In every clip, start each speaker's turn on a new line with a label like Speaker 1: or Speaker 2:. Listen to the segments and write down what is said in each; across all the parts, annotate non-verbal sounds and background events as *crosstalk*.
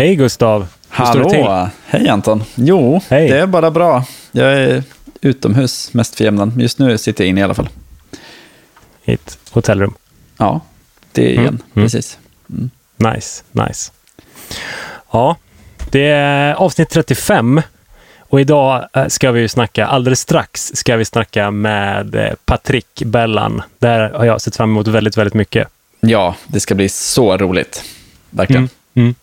Speaker 1: Hej Gustav!
Speaker 2: Hallå! Hej Anton! Jo,
Speaker 1: Hej.
Speaker 2: det är bara bra. Jag är utomhus mest för jämnan. Just nu sitter jag inne i alla fall.
Speaker 1: I ett hotellrum.
Speaker 2: Ja, det är
Speaker 1: Mm,
Speaker 2: igen.
Speaker 1: mm.
Speaker 2: Precis.
Speaker 1: Nice, nice. Ja, det är avsnitt 35. Och idag eh, ska vi ju snacka, alldeles strax ska vi snacka med eh, Patrick Bellan. Där har jag sett fram emot väldigt, väldigt mycket.
Speaker 2: Ja, det ska bli så roligt. Verkligen.
Speaker 1: Mm, mm.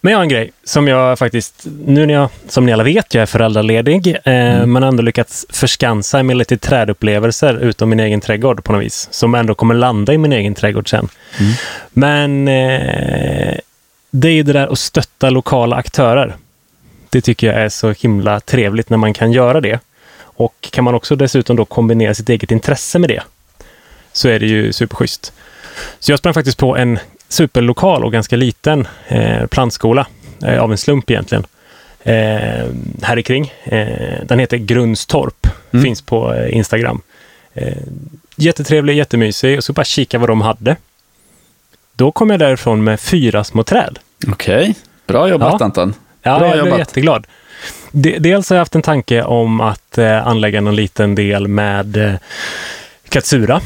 Speaker 1: Men jag har en grej som jag faktiskt, nu när jag, som ni alla vet, jag är föräldraledig, eh,
Speaker 2: Mm.
Speaker 1: men ändå lyckats förskansa mig lite trädupplevelser utom min egen trädgård på något vis, som ändå kommer landa i min egen trädgård sen.
Speaker 2: Mm.
Speaker 1: Men eh, det är ju det där att stötta lokala aktörer. Det tycker jag är så himla trevligt när man kan göra det. Och kan man också dessutom då kombinera sitt eget intresse med det, så är det ju superschysst. Så jag sprang faktiskt på en superlokal och ganska liten eh, plantskola, eh, av en slump egentligen, eh, här kring. Eh, den heter Grundstorp,
Speaker 2: Mm.
Speaker 1: finns på eh, Instagram. Eh, jättetrevlig, jättemysig och så bara kika vad de hade. Då kom jag därifrån med fyra små träd.
Speaker 2: Okej, bra jobbat
Speaker 1: Ja.
Speaker 2: Anton.
Speaker 1: Ja,
Speaker 2: Bra
Speaker 1: jag blev
Speaker 2: jobbat.
Speaker 1: jätteglad. De, dels har jag haft en tanke om att eh, anlägga någon liten del med eh, katsura.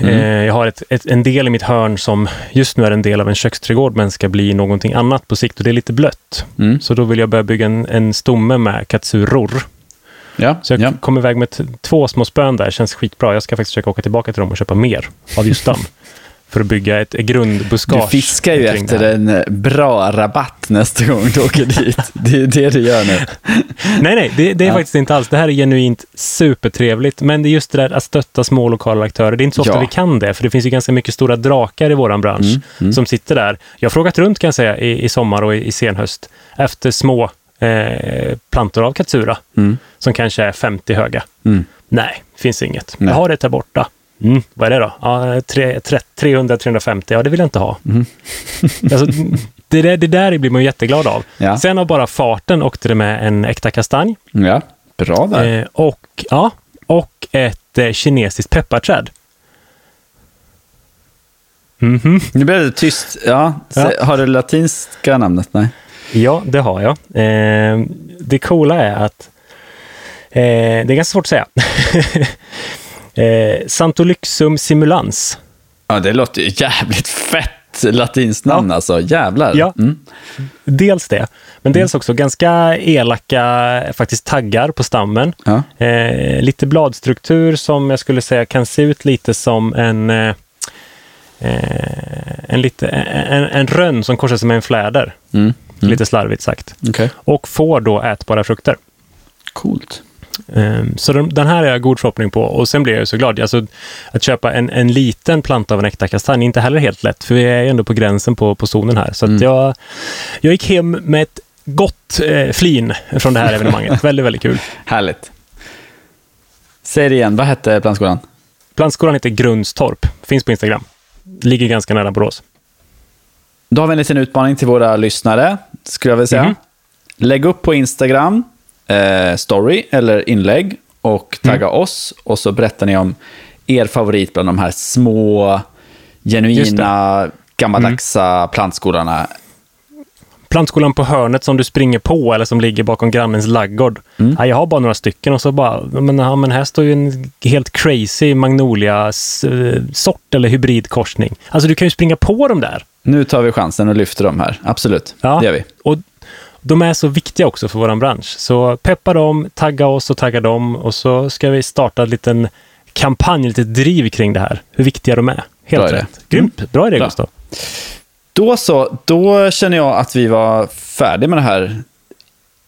Speaker 2: Mm.
Speaker 1: Eh, jag har ett, ett, en del i mitt hörn som just nu är en del av en köksträdgård men ska bli någonting annat på sikt och det är lite blött.
Speaker 2: Mm.
Speaker 1: Så då vill jag börja bygga en, en stomme med katsuror.
Speaker 2: Ja,
Speaker 1: Så jag
Speaker 2: ja.
Speaker 1: kom iväg med två små spön där, känns skitbra. Jag ska faktiskt försöka åka tillbaka till dem och köpa mer av just dem. *laughs* för att bygga ett grundbuskage.
Speaker 2: Du fiskar ju
Speaker 1: det
Speaker 2: efter
Speaker 1: här.
Speaker 2: en eh, bra rabatt nästa gång du åker dit. Det är det du gör nu. *laughs*
Speaker 1: Nej, nej, det, det är
Speaker 2: Ja.
Speaker 1: faktiskt inte alls. Det här är genuint supertrevligt. Men det är just det där att stötta små lokala aktörer. Det är inte så ofta
Speaker 2: Ja.
Speaker 1: vi kan det, för det finns ju ganska mycket stora drakar i våran bransch
Speaker 2: Mm, mm.
Speaker 1: som sitter där. Jag har frågat runt kan jag säga i, i sommar och i, i senhöst efter små eh, plantor av katsura
Speaker 2: Mm.
Speaker 1: som kanske är 50 höga.
Speaker 2: Mm.
Speaker 1: Nej, finns inget.
Speaker 2: Nej.
Speaker 1: Jag har det här borta. Mm, vad är det då? Ja, tre- tre- 300-350, ja det vill jag inte ha.
Speaker 2: Mm. *laughs*
Speaker 1: Alltså, det, där, det där blir man ju jätteglad av.
Speaker 2: Ja.
Speaker 1: Sen av bara farten åkte det med en äkta kastanj
Speaker 2: ja, bra där.
Speaker 1: eh, och, ja, och ett eh, kinesiskt pepparträd. Mhm.
Speaker 2: Nu blev det tyst. Ja, se- Har du latinska namnet? Nej.
Speaker 1: Ja, det har jag. Eh, det coola är att eh, det är ganska svårt att säga. *laughs* eh, Santolyxum simulans.
Speaker 2: Ja, det låter ju jävligt fett latinskt namn alltså. Jävlar.
Speaker 1: Ja.
Speaker 2: Mm.
Speaker 1: Dels det, men dels också ganska elaka faktiskt taggar på stammen.
Speaker 2: Ja.
Speaker 1: Eh, lite bladstruktur som jag skulle säga kan se ut lite som en eh, eh, en, lite, en, en rönn som korsar sig med en fläder.
Speaker 2: Mm. Mm.
Speaker 1: Lite slarvigt sagt.
Speaker 2: Okej.
Speaker 1: Och får då ätbara frukter.
Speaker 2: Coolt.
Speaker 1: Ehm, Så den, den här är jag god förhoppning på. Och sen blir jag så glad. Alltså, att köpa en, en liten planta av en äkta kastanj är inte heller helt lätt, för vi är ändå på gränsen på, på zonen här. Så
Speaker 2: Mm.
Speaker 1: jag, jag gick hem med ett gott eh, flin från det här evenemanget. *laughs* väldigt, väldigt kul.
Speaker 2: Härligt. Säg det igen, vad hette plantskolan?
Speaker 1: Plantskolan heter Grundstorp. Finns på Instagram. Ligger ganska nära Borås.
Speaker 2: Då har vi en liten utmaning till våra lyssnare, skulle jag vilja säga.
Speaker 1: Mhm.
Speaker 2: Lägg upp på Instagram, eh, story eller inlägg och tagga oss och så berättar ni om er favorit bland de här små, genuina, gammaldagsa plantskolorna.
Speaker 1: Plantskolan på hörnet som du springer på eller som ligger bakom grannens laggård.
Speaker 2: Mm.
Speaker 1: Ja, jag har bara några stycken och så bara, men, ja, men här står ju en helt crazy magnolia-sort eller hybridkorsning. Alltså du kan ju springa på dem där.
Speaker 2: Nu tar vi chansen och lyfter dem här. Absolut,
Speaker 1: Ja.
Speaker 2: det gör vi.
Speaker 1: Och de är så viktiga också för vår bransch. Så peppa dem, tagga oss och tagga dem och så ska vi starta en liten kampanj, lite driv kring det här. Hur viktiga de är. Helt
Speaker 2: Bra
Speaker 1: rätt. Grymt. Bra idé,
Speaker 2: Bra.
Speaker 1: Gustav.
Speaker 2: Då så, då känner jag att vi var färdiga med det här,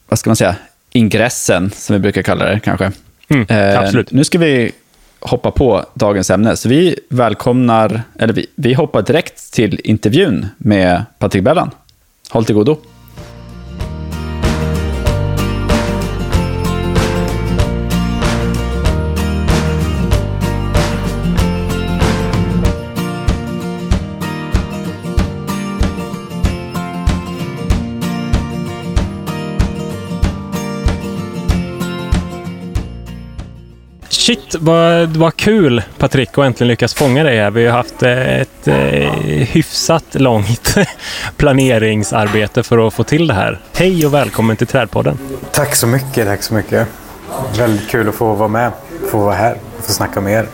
Speaker 2: vad ska man säga, ingressen, som vi brukar kalla det kanske.
Speaker 1: Mm,
Speaker 2: Eh,
Speaker 1: absolut.
Speaker 2: Nu ska vi hoppa på dagens ämne, så vi välkomnar, eller vi, vi hoppar direkt till intervjun med Patrik Bellan. Håll till godo.
Speaker 1: Shit, vad, vad kul Patrik att äntligen lyckas fånga dig här. Vi har haft eh, ett eh, hyfsat långt *laughs* planeringsarbete för att få till det här. Hej och välkommen till Trädpodden.
Speaker 3: Tack så mycket, tack så mycket. Väldigt kul att få vara med, få vara här, få snacka med er.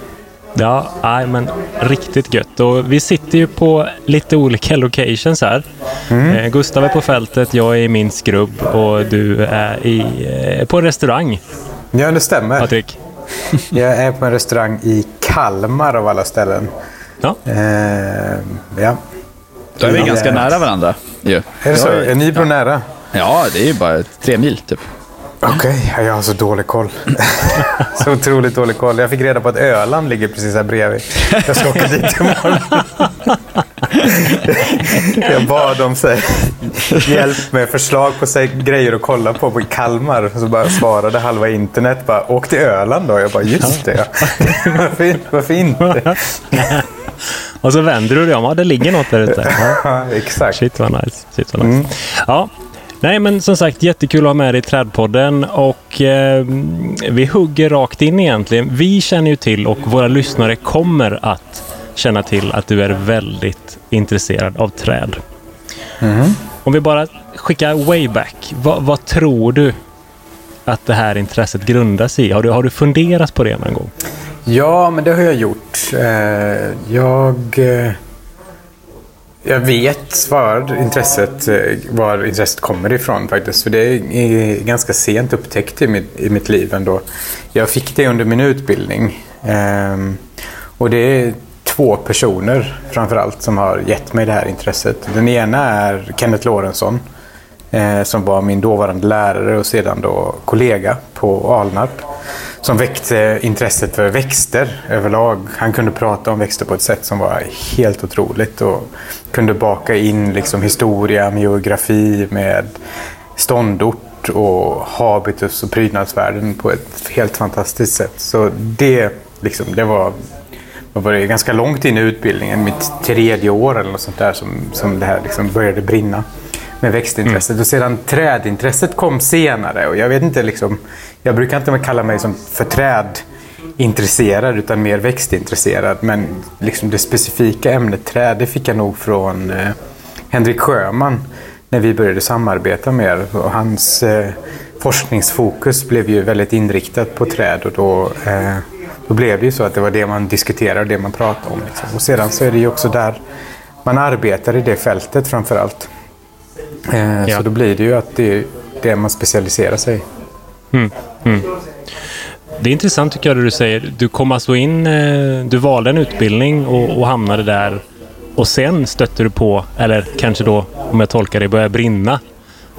Speaker 1: Ja, nej, men riktigt gött. Och vi sitter ju på lite olika locations här. Mm. Eh, Gustav är på fältet, jag är i min skrubb och du är i, eh, på en restaurang.
Speaker 3: Ja, det stämmer.
Speaker 1: Patrik.
Speaker 3: Jag är på en restaurang i Kalmar av alla ställen.
Speaker 1: Ja.
Speaker 3: Eh, ja.
Speaker 2: Då är vi ganska nära varandra.
Speaker 3: Ja. Är det så? Är ni på ja. nära?
Speaker 2: Ja, det är ju bara tre mil typ.
Speaker 3: Okej, okay, jag har så dålig koll. *laughs* så otroligt dålig koll. Jag fick reda på att Öland ligger precis här bredvid. Jag ska åka dit imorgon. *laughs* jag bad om sig, hjälp med förslag på sig, grejer att kolla på på Kalmar. Så bara svarade halva internet bara, åk till Öland då. Jag bara, just det. *laughs* varför, varför inte? *laughs*
Speaker 1: Och så vänder du dig om. Ja, det ligger något där ute. *laughs*
Speaker 3: Ja, exakt.
Speaker 1: Shit vad nice. Shit vad nice. Mm. Ja, Nej, men som sagt jättekul att ha med dig i Trädpodden och eh, vi hugger rakt in egentligen. Vi känner ju till och våra lyssnare kommer att känna till att du är väldigt intresserad av träd. Mm. Om vi bara skickar way back. Vad, vad, tror du att det här intresset grundas i? Har du, har du funderat på det någon gång?
Speaker 3: Ja, men det har jag gjort. Eh, jag eh, jag vet var intresset, eh, var intresset kommer ifrån faktiskt. För det är ganska sent upptäckt i mitt, i mitt liv ändå. Jag fick det under min utbildning. Ehm, och det två personer framförallt som har gett mig det här intresset. Den ena är Kenneth Lorentzon eh, som var min dåvarande lärare och sedan då kollega på Alnarp som väckte intresset för växter överlag. Han kunde prata om växter på ett sätt som var helt otroligt och kunde baka in liksom historia med geografi, med ståndort och habitus och prydnadsvärden på ett helt fantastiskt sätt. Så det, liksom, det var, var det ganska långt in i utbildningen, mitt tredje år eller något sånt där, som, som det här liksom började brinna med växtintresset. Mm. Och sedan trädintresset kom senare. Och jag vet inte, liksom, jag brukar inte kalla mig som för trädintresserad utan mer växtintresserad. Men liksom det specifika ämnet träd det fick jag nog från eh, Henrik Sjöman när vi började samarbeta mer. Och hans eh, forskningsfokus blev ju väldigt inriktat på träd och då, eh, då blev det ju så att det var det man diskuterade och det man pratade om. Liksom. Och sedan så är det ju också där man arbetar i det fältet framför allt. Eh, ja. Så då blir det ju att det är det man specialiserar sig mm. Mm.
Speaker 1: Det är intressant tycker jag det du säger. Du kom alltså in, eh, du valde en utbildning och, och hamnade där och sen stötte du på, eller kanske då om jag tolkar det, började brinna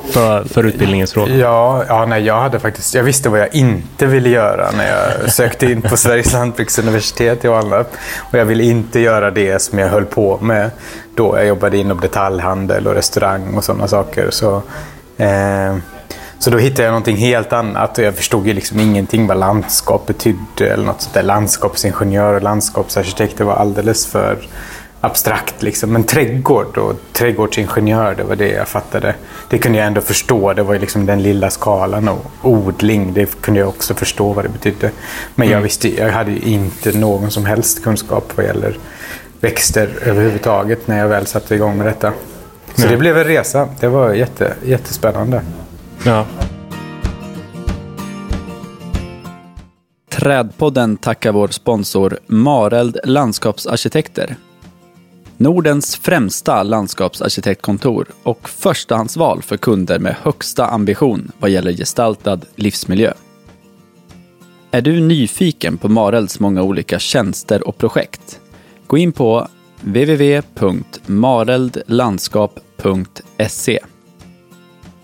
Speaker 1: för, för utbildningens fråga?
Speaker 3: Ja, ja nej, jag, hade faktiskt, jag visste vad jag inte ville göra när jag sökte in på Sveriges *laughs* lantbruksuniversitet i Alnarp. Och jag ville inte göra det som jag höll på med då. Jag jobbade inom detaljhandel och restaurang och sådana saker. Så, eh, så då hittade jag någonting helt annat och jag förstod ju liksom ingenting vad landskap betydde eller något sånt där. Landskapsingenjör och landskapsarkitekt, det var alldeles för abstrakt. Liksom. Men trädgård och trädgårdsingenjör, det var det jag fattade. Det kunde jag ändå förstå. Det var liksom den lilla skalan. Och odling, det kunde jag också förstå vad det betydde. Men jag, mm. visste, jag hade inte någon som helst kunskap vad gäller växter överhuvudtaget när jag väl satte igång med detta. Så det blev en resa. Det var jätte, jättespännande. Ja.
Speaker 2: Trädpodden tackar vår sponsor Mareld Landskapsarkitekter Nordens främsta landskapsarkitektkontor och förstahandsval för kunder med högsta ambition vad gäller gestaltad livsmiljö. Är du nyfiken på Marelds många olika tjänster och projekt? Gå in på www.mareldlandskap.se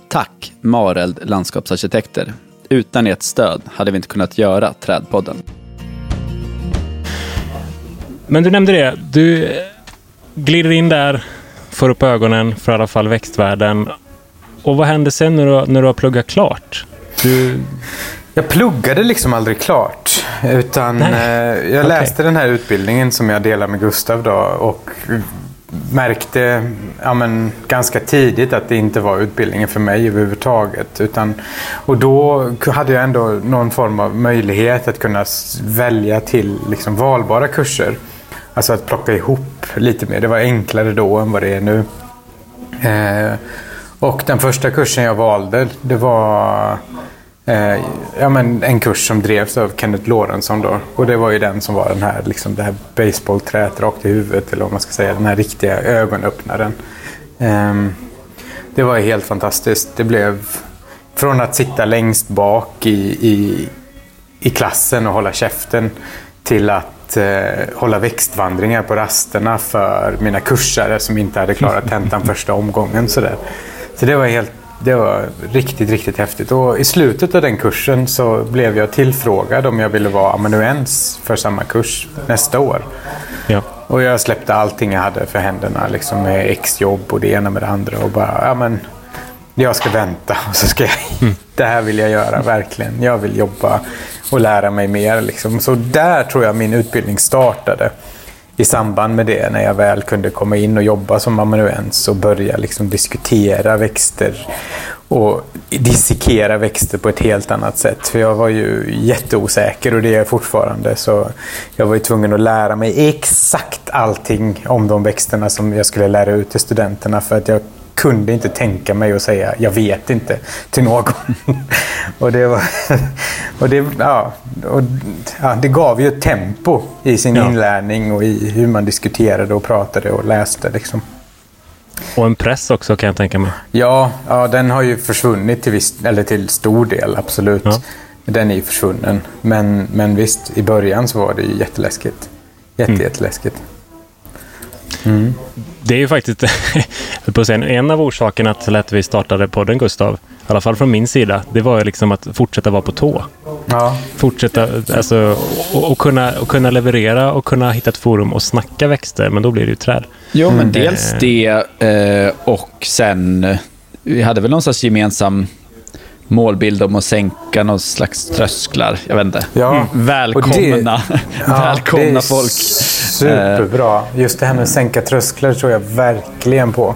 Speaker 2: Tack Mareld Landskapsarkitekter. Utan ert stöd hade vi inte kunnat göra Trädpodden.
Speaker 1: Men du nämnde det. Du glider in där, får upp ögonen för i alla fall växtvärlden. Och vad hände sen när du, när du har pluggat klart? Du...
Speaker 3: Jag pluggade liksom aldrig klart. Utan eh, jag läste okay. den här utbildningen som jag delar med Gustav. Då, och märkte ja, men, ganska tidigt att det inte var utbildningen för mig överhuvudtaget. Utan, och då hade jag ändå någon form av möjlighet att kunna välja till liksom, valbara kurser. Alltså att plocka ihop lite mer. Det var enklare då än vad det är nu. Eh, och den första kursen jag valde, det var eh, ja, men en kurs som drevs av Kenneth Lorentzon. Då. Och det var ju den som var den här, liksom, det här basebollträet rakt i huvudet. Eller vad man ska säga, den här riktiga ögonöppnaren. Eh, det var helt fantastiskt. Det blev från att sitta längst bak i, i, i klassen och hålla käften till att eh, hålla växtvandringar på rasterna för mina kursare som inte hade klarat *laughs* tentan första omgången. Sådär. Så det var helt det var riktigt, riktigt häftigt. Och I slutet av den kursen så blev jag tillfrågad om jag ville vara amanuens för samma kurs nästa år. Ja. Och jag släppte allting jag hade för händerna, liksom med exjobb och det ena med det andra. Och bara, ja men, jag ska vänta och så ska jag mm. Det här vill jag göra, verkligen. Jag vill jobba och lära mig mer. Liksom. Så där tror jag min utbildning startade i samband med det, när jag väl kunde komma in och jobba som amanuens och börja liksom diskutera växter och dissekera växter på ett helt annat sätt. För jag var ju jätteosäker och det är jag fortfarande. Så jag var ju tvungen att lära mig exakt allting om de växterna som jag skulle lära ut till studenterna för att jag kunde inte tänka mig att säga jag vet inte till någon. *laughs* och det, var, *laughs* och det, ja, och, ja, det gav ju ett tempo i sin ja. inlärning och i hur man diskuterade och pratade och läste. Liksom.
Speaker 1: Och en press också kan jag tänka mig.
Speaker 3: Ja, ja den har ju försvunnit till, viss, eller till stor del, absolut. Ja. Den är ju försvunnen. Men, men visst, i början så var det ju jätteläskigt. Jätte, mm. Jätteläskigt.
Speaker 1: Mm. Det är ju faktiskt *laughs* på säga, en av orsakerna till att vi startade podden, Gustav, i alla fall från min sida, det var ju liksom att fortsätta vara på tå. Ja. Fortsätta, alltså, och, och, kunna, och kunna leverera och kunna hitta ett forum och snacka växter, men då blir det ju träd.
Speaker 2: Jo, men mm. dels det eh, och sen, vi hade väl någon slags gemensam målbild om att sänka någon slags trösklar. Jag vet inte. Ja. Mm. Välkomna, det, välkomna ja, *laughs* folk.
Speaker 3: Superbra. Just det här med att sänka trösklar tror jag verkligen på.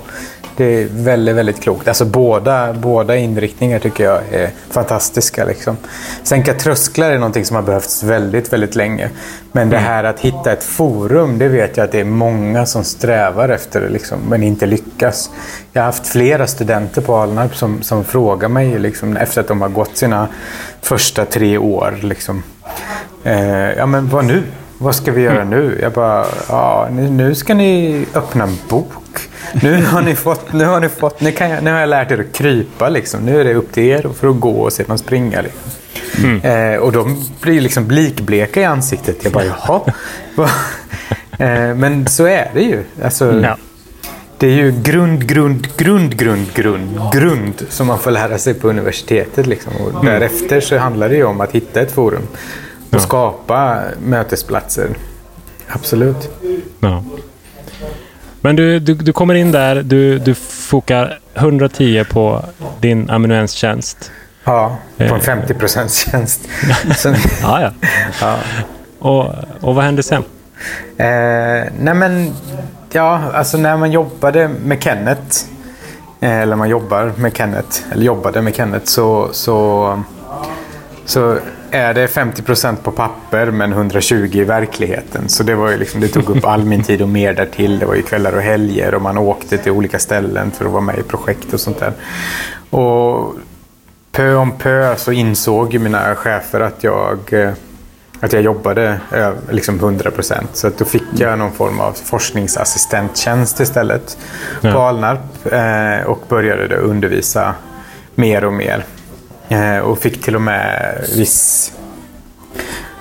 Speaker 3: Det är väldigt, väldigt klokt. Alltså båda, båda inriktningar tycker jag är fantastiska. Liksom. Sänka trösklar är någonting som har behövts väldigt, väldigt länge. Men det mm. här att hitta ett forum, det vet jag att det är många som strävar efter liksom, men inte lyckas. Jag har haft flera studenter på Alnarp som, som frågar mig liksom, efter att de har gått sina första tre år. Liksom, eh, ja men vad nu? Vad ska vi göra mm. nu? Jag bara, ja, nu ska ni öppna en bok. Nu *laughs* har ni fått, nu har ni fått, nu, kan jag, nu har jag lärt er att krypa liksom. Nu är det upp till er för att gå och sedan springa. Liksom. Mm. Eh, och de blir liksom likbleka i ansiktet. Jag bara, jaha. *laughs* eh, men så är det ju. Alltså, ja. Det är ju grund, grund, grund, grund, grund, grund som man får lära sig på universitetet. Liksom. Och mm. Därefter så handlar det ju om att hitta ett forum och ja. skapa mötesplatser. Absolut. Ja.
Speaker 1: Men du, du, du kommer in där, du, du fokar 110 på din amanuenstjänst.
Speaker 3: Ja, på en 50 eh. tjänst.
Speaker 1: ja, ja. ja. Och, och vad hände sen?
Speaker 3: Eh, nej men, ja, alltså när man jobbade med Kenneth, eh, eller man jobbar med Kenneth, eller jobbade med Kenneth, så, så, så är det 50% på papper men 120 i verkligheten. Så det, var ju liksom, det tog upp all min tid och mer därtill. Det var ju kvällar och helger och man åkte till olika ställen för att vara med i projekt och sånt där. Och pö om pö så insåg mina chefer att jag, eh, att jag jobbade liksom 100% Så att då fick jag någon form av forskningsassistenttjänst istället ja. på Alnarp eh, och började undervisa mer och mer. Eh, och fick till och med viss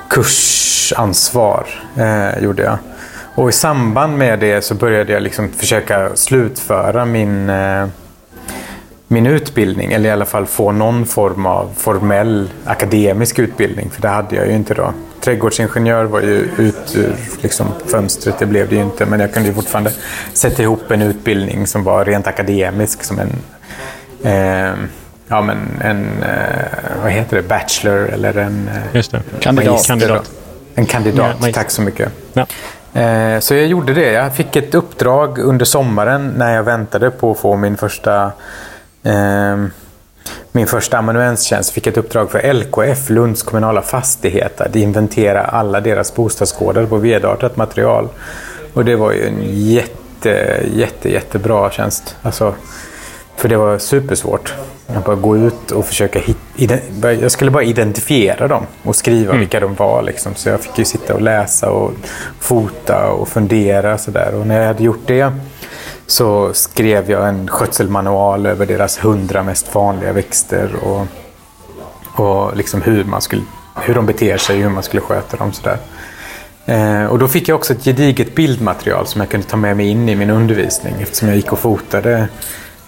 Speaker 3: kursansvar. Eh, gjorde jag. Och i samband med det så började jag liksom försöka slutföra min, eh, min utbildning. Eller i alla fall få någon form av formell akademisk utbildning. För det hade jag ju inte då. Trädgårdsingenjör var ju ut ur liksom, fönstret, det blev det ju inte. Men jag kunde ju fortfarande sätta ihop en utbildning som var rent akademisk. Som en, eh, ja, men en eh, vad heter det, bachelor eller en
Speaker 1: eh, Just det.
Speaker 2: kandidat. kandidat.
Speaker 3: En kandidat, ja, tack så mycket. Ja. Eh, så jag gjorde det. Jag fick ett uppdrag under sommaren när jag väntade på att få min första eh, min första amanuenstjänst fick ett uppdrag för LKF, Lunds kommunala fastighet, att inventera alla deras bostadsgårdar på vedartat material. Och det var ju en jätte, jätte, jättebra tjänst. Alltså, för det var supersvårt. Att bara gå ut och försöka hitta... Jag skulle bara identifiera dem och skriva mm. vilka de var. Liksom. Så jag fick ju sitta och läsa och fota och fundera. Så där. Och när jag hade gjort det så skrev jag en skötselmanual över deras hundra mest vanliga växter och, och liksom hur, man skulle, hur de beter sig, hur man skulle sköta dem. Så eh, och då fick jag också ett gediget bildmaterial som jag kunde ta med mig in i min undervisning eftersom jag gick och fotade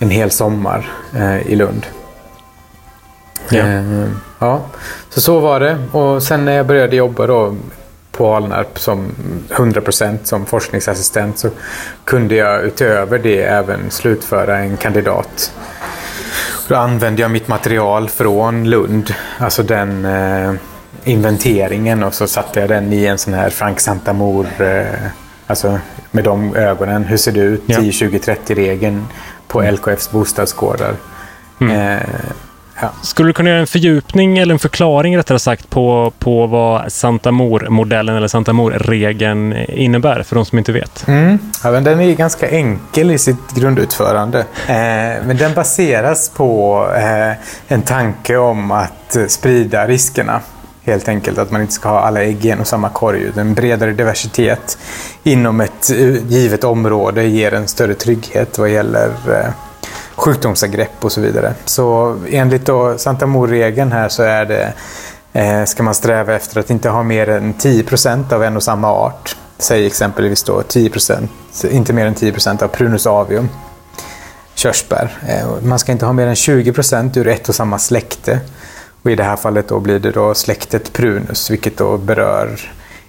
Speaker 3: en hel sommar eh, i Lund. Ja. Eh, ja. Så så var det. Och sen när jag började jobba då på Alnarp som 100% som forskningsassistent så kunde jag utöver det även slutföra en kandidat. Då använde jag mitt material från Lund, alltså den eh, inventeringen och så satte jag den i en sån här Frank Santamor, eh, alltså med de ögonen. Hur ser det ut? Ja. 10, 20, 30-regeln på LKFs bostadsgårdar. Mm. Eh,
Speaker 1: Ja. Skulle du kunna göra en fördjupning eller en förklaring rättare sagt på, på vad Santa Mor-modellen eller Santa Mor-regeln innebär för de som inte vet?
Speaker 3: Mm. Ja, men den är ganska enkel i sitt grundutförande. Eh, men den baseras på eh, en tanke om att sprida riskerna. Helt enkelt att man inte ska ha alla ägg i en och samma korg. En bredare diversitet inom ett eh, givet område ger en större trygghet vad gäller eh, sjukdomsangrepp och så vidare. Så enligt då Santa Mor-regeln här så är det, eh, ska man sträva efter att inte ha mer än 10% av en och samma art. Säg exempelvis då 10% inte mer än 10% av Prunus avium, körsbär. Eh, man ska inte ha mer än 20% ur ett och samma släkte. Och I det här fallet då blir det då släktet Prunus, vilket då berör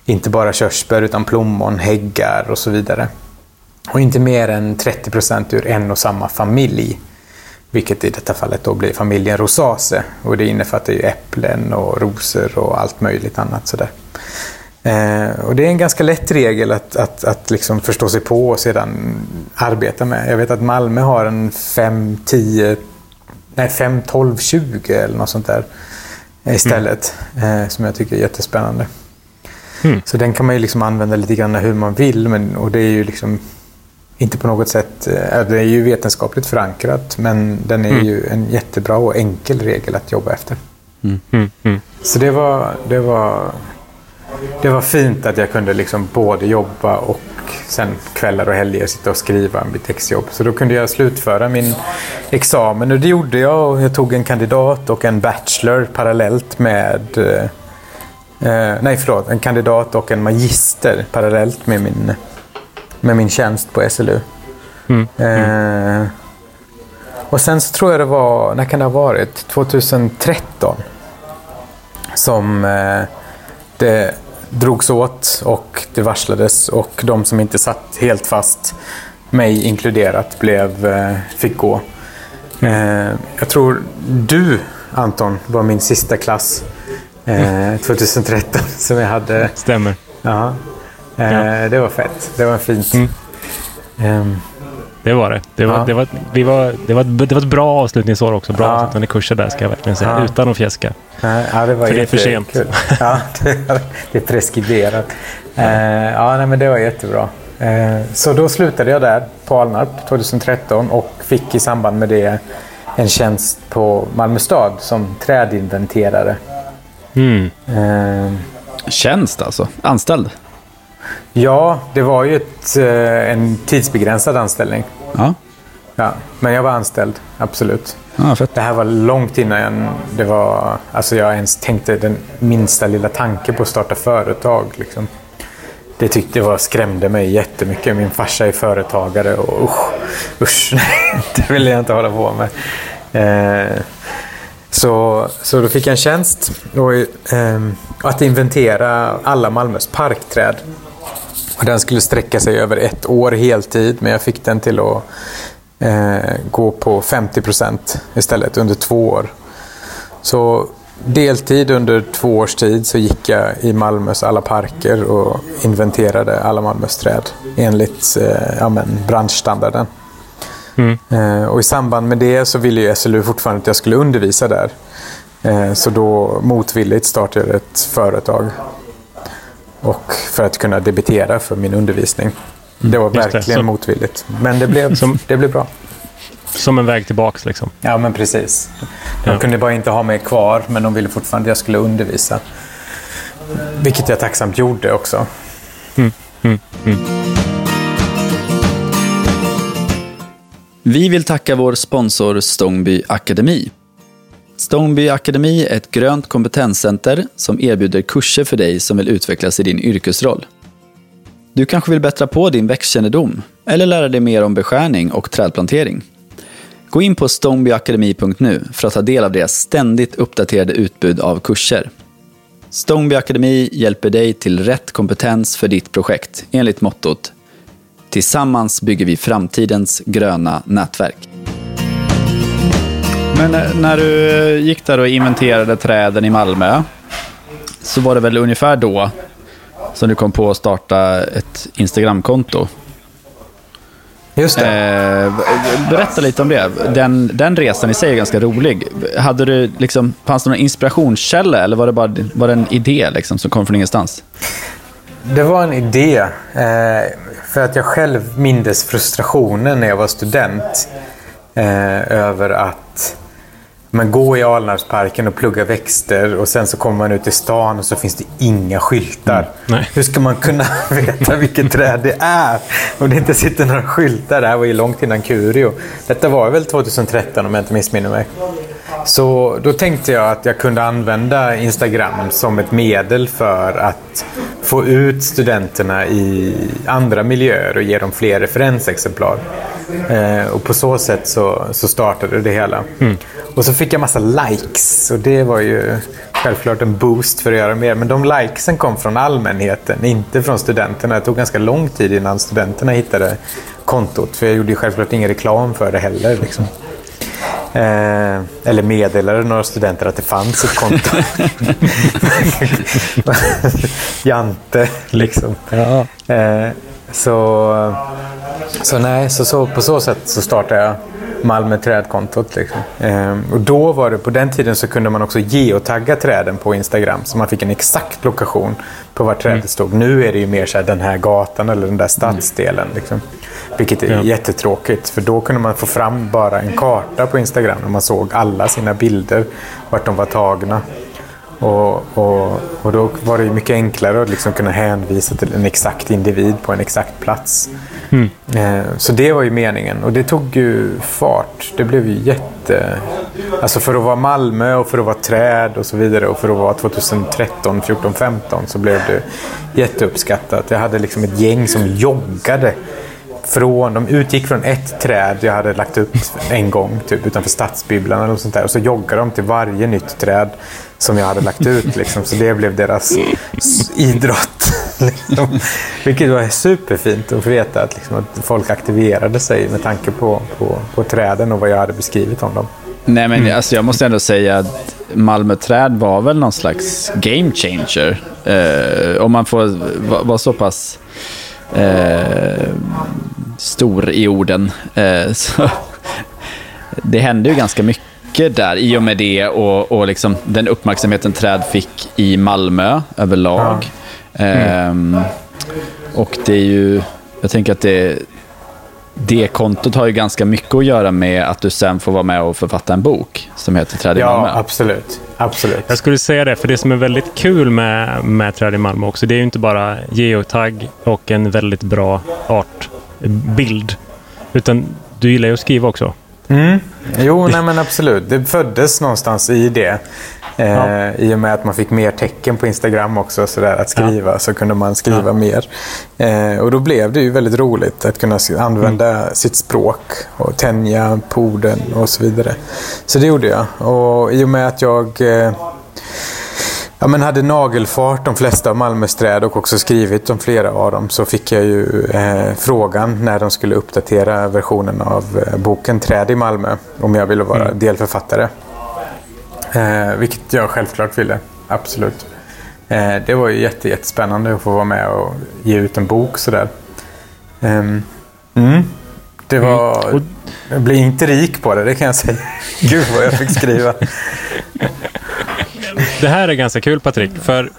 Speaker 3: inte bara körsbär utan plommon, häggar och så vidare. Och inte mer än 30 procent ur en och samma familj. Vilket i detta fallet då blir familjen Rosace. Och det innefattar ju äpplen och rosor och allt möjligt annat sådär. Eh, och det är en ganska lätt regel att, att, att liksom förstå sig på och sedan arbeta med. Jag vet att Malmö har en 5, 10, nej 5, 12, 20 eller något sånt där istället. Mm. Eh, som jag tycker är jättespännande. Mm. Så den kan man ju liksom använda lite grann hur man vill. Men, och det är ju liksom inte på något sätt, äh, det är ju vetenskapligt förankrat, men den är mm. ju en jättebra och enkel regel att jobba efter. Mm. Mm. mm. Så det var, det, var, det var fint att jag kunde liksom både jobba och sen kvällar och helger sitta och skriva mitt exjobb. Så då kunde jag slutföra min examen och det gjorde jag. Och jag tog en kandidat och en bachelor parallellt med eh, eh nej, förlåt. En kandidat och en magister parallellt med min med min tjänst på SLU. Mm. Eh, och sen så tror jag det var, när kan det ha varit? 2013. Som eh, det drogs åt och det varslades och de som inte satt helt fast, mig inkluderat, blev, eh, fick gå. Eh, jag tror du, Anton, var min sista klass 2013 eh, *laughs* som jag hade.
Speaker 1: Stämmer.
Speaker 3: Ja, det var fett. Det var fint. Mm.
Speaker 1: Det var det. Det var, ja. det, var, vi var, det, var, det var ett bra avslutningsår också. Bra ja. avslutande kurser där ska jag verkligen säga. Ja. Utan att fjäska.
Speaker 3: Ja, det var
Speaker 1: för det är för sent.
Speaker 3: Ja, *laughs* det, är preskriberat. Uh, ja, nej, men det var jättebra. Uh, så då slutade jag där på Alnarp 2013 och fick i samband med det en tjänst på Malmö stad som trädinventerare.
Speaker 2: Mm. Uh, tjänst alltså? Anställd?
Speaker 3: Ja, det var ju ett, eh, en tidsbegränsad anställning.
Speaker 2: Ja.
Speaker 3: Ja, men jag var anställd, absolut.
Speaker 2: Ja.
Speaker 3: Det här var långt innan det var, alltså jag ens tänkte den minsta lilla tanke på att starta företag. Liksom. Det tyckte jag skrämde mig jättemycket. Min farsa är företagare och usch, usch *laughs* det ville jag inte hålla på med. Eh, så, så då fick jag en tjänst och, eh, att inventera alla Malmös parkträd. Och den skulle sträcka sig över ett år heltid, men jag fick den till att eh, gå på 50 procent istället under två år. Så deltid under två års tid så gick jag i Malmös alla parker och inventerade alla Malmös träd enligt eh, ja, men, branschstandarden. Mm. Eh, och I samband med det så ville ju SLU fortfarande att jag skulle undervisa där. Eh, så då motvilligt startade jag ett företag. Och för att kunna debitera för min undervisning. Det var verkligen det. motvilligt. Men det blev, Som... det blev bra.
Speaker 1: Som en väg tillbaks liksom.
Speaker 3: Ja, men precis. De ja. kunde bara inte ha mig kvar, men de ville fortfarande att jag skulle undervisa. Vilket jag tacksamt gjorde också. Mm, mm, mm.
Speaker 2: Vi vill tacka vår sponsor Stångby Akademi. Stångby Akademi är ett grönt kompetenscenter som erbjuder kurser för dig som vill utvecklas i din yrkesroll. Du kanske vill bättra på din växtkännedom eller lära dig mer om beskärning och trädplantering. Gå in på stonebyakademi.nu för att ta del av deras ständigt uppdaterade utbud av kurser. Stoneby Akademi hjälper dig till rätt kompetens för ditt projekt enligt mottot Tillsammans bygger vi framtidens gröna nätverk. Men när du gick där och inventerade träden i Malmö så var det väl ungefär då som du kom på att starta ett Instagramkonto?
Speaker 3: Just det. Eh,
Speaker 2: berätta lite om det. Den, den resan i sig är ganska rolig. Hade du liksom, fanns det någon inspirationskälla eller var det bara var det en idé liksom, som kom från ingenstans?
Speaker 3: Det var en idé. Eh, för att jag själv mindes frustrationen när jag var student. Eh, över att man går i Alnarpsparken och pluggar växter och sen så kommer man ut i stan och så finns det inga skyltar. Mm, Hur ska man kunna *laughs* veta vilket träd det är om det inte sitter några skyltar? Det här var ju långt innan Curio. Detta var väl 2013 om jag inte missminner mig. Så då tänkte jag att jag kunde använda Instagram som ett medel för att få ut studenterna i andra miljöer och ge dem fler referensexemplar. Eh, och på så sätt så, så startade det hela. Mm. Och så fick jag massa likes och det var ju självklart en boost för att göra mer. Men de likesen kom från allmänheten, inte från studenterna. Det tog ganska lång tid innan studenterna hittade kontot. För jag gjorde ju självklart ingen reklam för det heller. Liksom. Eh, eller meddelade några studenter att det fanns ett konto. *laughs* *laughs* Jante, liksom. Ja. Eh, så, så nej, så, så, på så sätt så startade jag Malmö trädkontot. Liksom. Eh, och då var det, på den tiden så kunde man också geotagga träden på Instagram. Så man fick en exakt lokation på var trädet mm. stod. Nu är det ju mer så här, den här gatan eller den där stadsdelen. Liksom. Vilket är ja. jättetråkigt. För då kunde man få fram bara en karta på Instagram. Och man såg alla sina bilder. Vart de var tagna. Och, och, och då var det mycket enklare att liksom kunna hänvisa till en exakt individ på en exakt plats. Mm. Eh, så det var ju meningen och det tog ju fart. Det blev ju jätte... Alltså för att vara Malmö och för att vara träd och så vidare och för att vara 2013, 14, 15 så blev det jätteuppskattat. Jag hade liksom ett gäng som joggade från, de utgick från ett träd jag hade lagt upp en gång typ, utanför stadsbibblan eller sånt där. Och så joggade de till varje nytt träd som jag hade lagt ut. Liksom. Så det blev deras idrott. *laughs* Liksom. Vilket var superfint att få veta att, liksom, att folk aktiverade sig med tanke på, på, på träden och vad jag hade beskrivit om dem.
Speaker 2: Nej, men mm. alltså, jag måste ändå säga att Malmö Träd var väl någon slags game changer. Eh, om man får vara så pass eh, stor i orden. Eh, *laughs* så det hände ju ganska mycket där i och med det och, och liksom den uppmärksamheten träd fick i Malmö överlag. Ja. Mm. Och det är ju, jag tänker att det, det kontot har ju ganska mycket att göra med att du sen får vara med och författa en bok som heter Träd i ja, Malmö.
Speaker 3: Ja, absolut. absolut.
Speaker 1: Jag skulle säga det, för det som är väldigt kul med, med Träd i Malmö också, det är ju inte bara geotag och en väldigt bra artbild. Utan du gillar ju att skriva också.
Speaker 3: Mm. Jo, *laughs* nej men absolut. Det föddes någonstans i det. Eh, ja. I och med att man fick mer tecken på Instagram också, så där, att skriva, ja. så kunde man skriva ja. mer. Eh, och då blev det ju väldigt roligt att kunna använda mm. sitt språk och tänja på orden och så vidare. Så det gjorde jag. Och i och med att jag eh, ja, men hade nagelfart de flesta av Malmös träd och också skrivit om flera av dem så fick jag ju eh, frågan när de skulle uppdatera versionen av eh, boken Träd i Malmö om jag ville vara mm. delförfattare. Eh, vilket jag självklart ville. Absolut. Eh, det var ju jätte, jättespännande att få vara med och ge ut en bok sådär. Ehm, mm. Det var...
Speaker 1: Mm. Och-
Speaker 3: Jag blev inte rik på det, det kan jag säga. *laughs* Gud vad jag fick skriva.
Speaker 1: Det här är ganska kul Patrik, för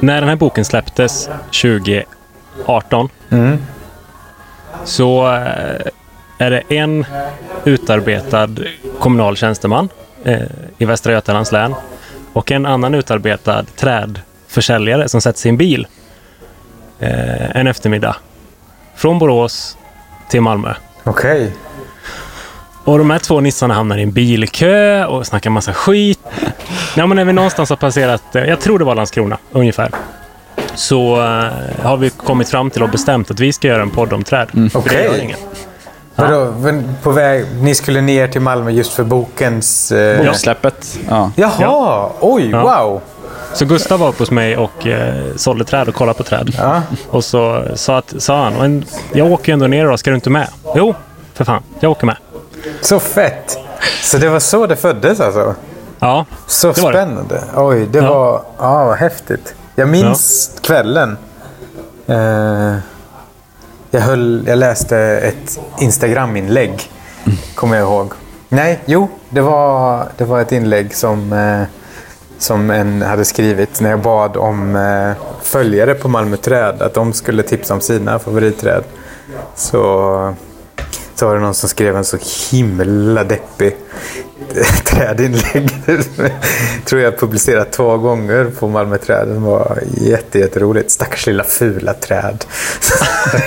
Speaker 1: när den här boken släpptes 2018
Speaker 3: Mm.
Speaker 1: så eh, är det en utarbetad kommunal tjänsteman eh, i Västra Götalands län och en annan utarbetad trädförsäljare som sätter sin bil eh, en eftermiddag från Borås till Malmö.
Speaker 3: Okej.
Speaker 1: Och de här två nissarna hamnar i en bilkö och snackar massa skit. Ja, men när vi någonstans har passerat, eh, jag tror det var Landskrona ungefär, så eh, har vi kommit fram till och bestämt att vi ska göra en podd om träd. Det
Speaker 3: Okej.
Speaker 1: gör ingen.
Speaker 3: Vadå, på väg, ni skulle ner till Malmö just för bokens... Eh...
Speaker 2: Boksläppet. Ja.
Speaker 3: Jaha,
Speaker 1: Ja.
Speaker 3: oj,
Speaker 1: Ja.
Speaker 3: wow.
Speaker 1: Så Gustav var uppe hos mig och eh, sålde träd och kollade på träd.
Speaker 3: Ja.
Speaker 1: Och så sa, att, sa han, "Men jag åker ju ändå ner då, ska du inte med? Jo, för fan, jag åker med.
Speaker 3: Så fett. Så det var så det föddes alltså?
Speaker 1: Ja,
Speaker 3: Så
Speaker 1: Det var det.
Speaker 3: spännande. Oj, det
Speaker 1: Ja.
Speaker 3: var ja, vad häftigt. Jag minns kvällen. Eh, jag, höll, jag läste ett Instagram-inlägg. Kommer jag ihåg. Nej, jo. Det var, det var ett inlägg som, eh, som en hade skrivit när jag bad om eh, följare på Malmö Träd. Att de skulle tipsa om sina favoritträd. Så, så var det någon som skrev en så himla deppig *laughs* trädinlägg. *laughs* tror jag publicerat två gånger på Malmö Träd. Det var jätte, jätteroligt. Stackars lilla fula träd.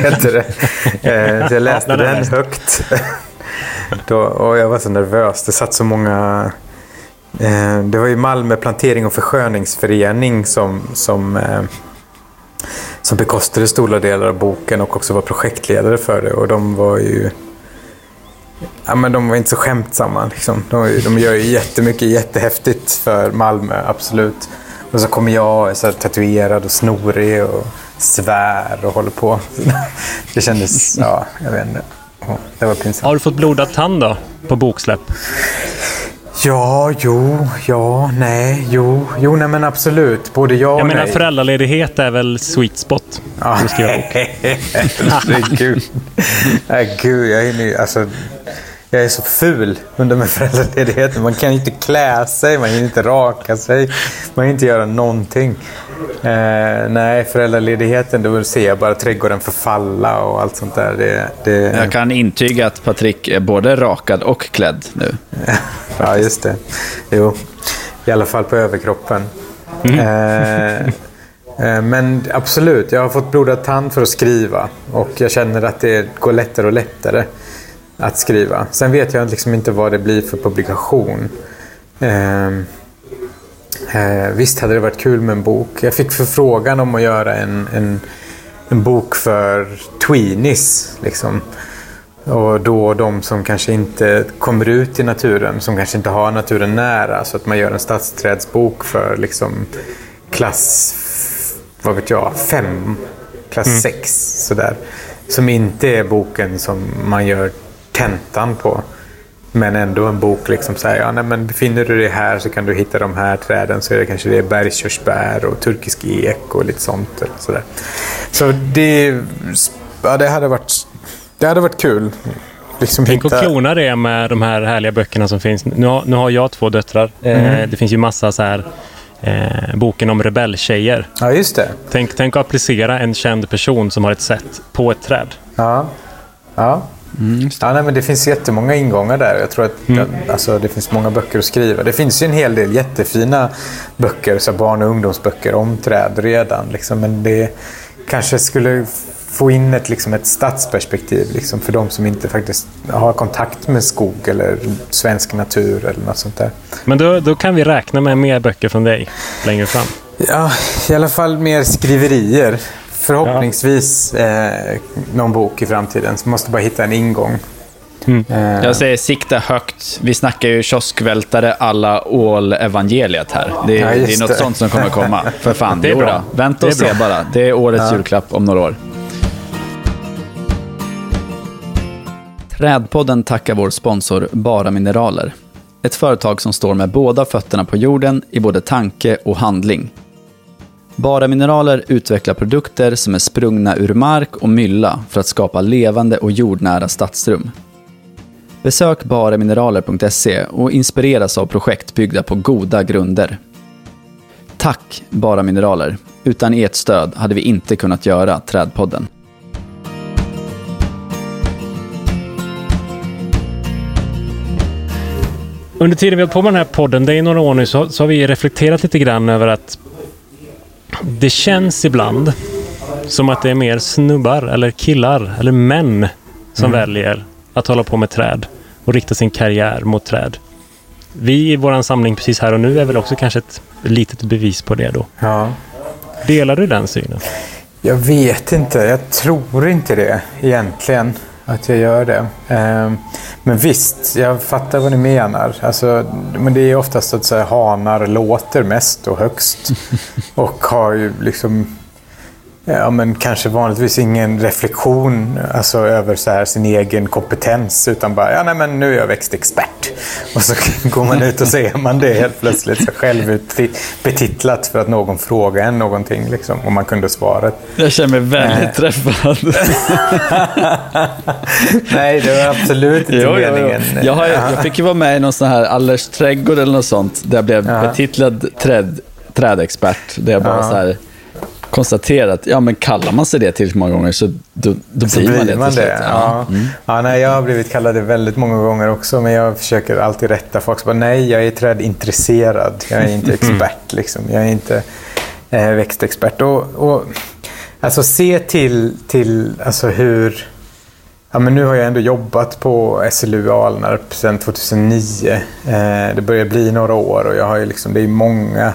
Speaker 3: *laughs* Det. Eh, Så jag läste
Speaker 1: den
Speaker 3: högt. Då, och jag var så nervös. Det satt så många... Eh, det var ju Malmö plantering och försköningsförening som, som, eh, som bekostade stora delar av boken och också var projektledare för det. Och de var ju... Ja, men de var inte så skämtsamma. Liksom. De, de gör ju jättemycket jättehäftigt för Malmö, absolut. Och så kommer jag och är så här tatuerad och snorig och svär och håller på. *laughs* Det kändes... Ja, jag vet inte. Det var pinsamt.
Speaker 1: har du fått blodad tand då? På boksläpp?
Speaker 3: Ja, jo, ja, nej, jo, jo, nej men absolut. Både ja och
Speaker 1: Jag menar
Speaker 3: nej.
Speaker 1: föräldraledighet är väl sweet spot?
Speaker 3: Ja,
Speaker 1: Du ska
Speaker 3: herregud. Nej, gud, jag är nu, alltså, jag är så ful under med föräldraledigheten. Man kan inte klä sig, man kan inte raka sig, man kan inte göra någonting. Eh, nej, föräldraledigheten, då ser jag bara trädgården förfalla och allt sånt där. Det, det,
Speaker 2: Jag kan intyga att Patrik är både rakad och klädd nu. *laughs*
Speaker 3: Ja, just det. Jo, i alla fall på överkroppen. Eh, eh, men absolut, jag har fått blodad tand för att skriva. Och jag känner att det går lättare och lättare att skriva. Sen vet jag liksom inte vad det blir för publikation. Eh, visst hade det varit kul med en bok. Jag fick förfrågan om att göra en, en, en bok för tweenies. Liksom. Och då de som kanske inte kommer ut i naturen, som kanske inte har naturen nära. Så att man gör en stadsträdsbok för liksom klass, vad vet jag, fem, klass sex. Sådär. Som inte är boken som man gör tentan på. Men ändå en bok liksom så här, ja, nej, men befinner du dig här så kan du hitta de här träden. Så är det kanske det är bergskörsbär och turkisk ek och lite sånt. Eller så där. så det, ja, det hade varit det hade varit kul. Liksom
Speaker 1: Tänk att klona det med de här härliga böckerna som finns. Nu har, nu har jag två döttrar. Eh, det finns ju massa så här eh, boken om rebelltjejer.
Speaker 3: Ja, just det.
Speaker 1: Tänk, tänk att applicera en känd person som har ett sätt på ett träd.
Speaker 3: Ja. Ja. Ja nej, men det finns jättemånga ingångar där. Jag tror att alltså, det finns många böcker att skriva. Det finns ju en hel del jättefina böcker, så barn och ungdomsböcker om träd redan. Liksom. Men det kanske skulle få in ett, liksom, ett stadsperspektiv liksom, för de som inte faktiskt har kontakt med skog eller svensk natur eller något sånt där.
Speaker 1: Men då, då kan vi räkna med mer böcker från dig längre fram.
Speaker 3: Ja, i alla fall mer skriverier. Förhoppningsvis eh, någon bok i framtiden. Så måste bara hitta en ingång. Eh,
Speaker 2: Jag säger sikta högt. Vi snackar ju kioskvältare alla ål-evangeliet här. Det är,
Speaker 3: Ja,
Speaker 2: det är något
Speaker 3: det.
Speaker 2: sånt som kommer komma. *laughs* För fan,
Speaker 1: Det är bra.
Speaker 2: då. Vänta och se bara. Det är årets julklapp om några år. Trädpodden tackar vår sponsor Bara Mineraler. ett företag som står med båda fötterna på jorden i både tanke och handling. Bara Mineraler utvecklar produkter som är sprungna ur mark och mylla för att skapa levande och jordnära stadsrum. Besök baramineraler.se och inspireras av projekt byggda på goda grunder. Tack Bara Mineraler. Utan ert stöd hade vi inte kunnat göra Trädpodden.
Speaker 1: Under tiden vi har hållit på med den här podden, det är några år nu, så, så har vi reflekterat lite grann över att det känns ibland som att det är mer snubbar eller killar eller män som
Speaker 3: Mm.
Speaker 1: väljer att hålla på med träd och rikta sin karriär mot träd. Vi i vår samling precis här och nu är väl också kanske ett litet bevis på det då.
Speaker 3: Ja.
Speaker 1: Delar du den synen?
Speaker 3: Jag vet inte. Jag tror inte det egentligen. Att jag gör det. Ehm, Men visst, jag fattar vad ni menar. Alltså, men det är oftast att så här, hanar låter mest och högst. *laughs* Och har ju liksom Ja, men kanske vanligtvis ingen reflektion alltså, över så här, sin egen kompetens. Utan bara, ja nej men nu är jag växtexpert. Och så *laughs* går man ut och så är man det helt plötsligt. Så självbetitlat för att någon frågar en någonting. Liksom, och man kunde svaret.
Speaker 2: Jag känner mig väldigt
Speaker 3: Nej.
Speaker 2: träffad. *laughs*
Speaker 3: Nej, det var absolut inte
Speaker 2: Jo, jo, jo.
Speaker 3: meningen.
Speaker 2: Jag, har, jag fick ju vara med i någon sån här Allers trädgård eller något sånt. Där jag blev
Speaker 3: Ja.
Speaker 2: betitlad träd, trädexpert. Där jag bara
Speaker 3: Ja.
Speaker 2: så här konstaterat, ja men kallar man sig det tillräckligt många gånger så då, då
Speaker 3: Så
Speaker 2: blir man det
Speaker 3: man
Speaker 2: till slut.
Speaker 3: det. Ja. Ja, nej, jag har blivit kallad det väldigt många gånger också, men jag försöker alltid rätta folk. Så bara, nej, jag är trädintresserad. Jag är inte *laughs* expert. Liksom. Jag är inte eh, växtexpert. Och, och, alltså, se till, till alltså, hur... Ja, men nu har jag ändå jobbat på SLU Alnarp sedan 2009. Eh, det börjar bli några år och jag har ju liksom, det är många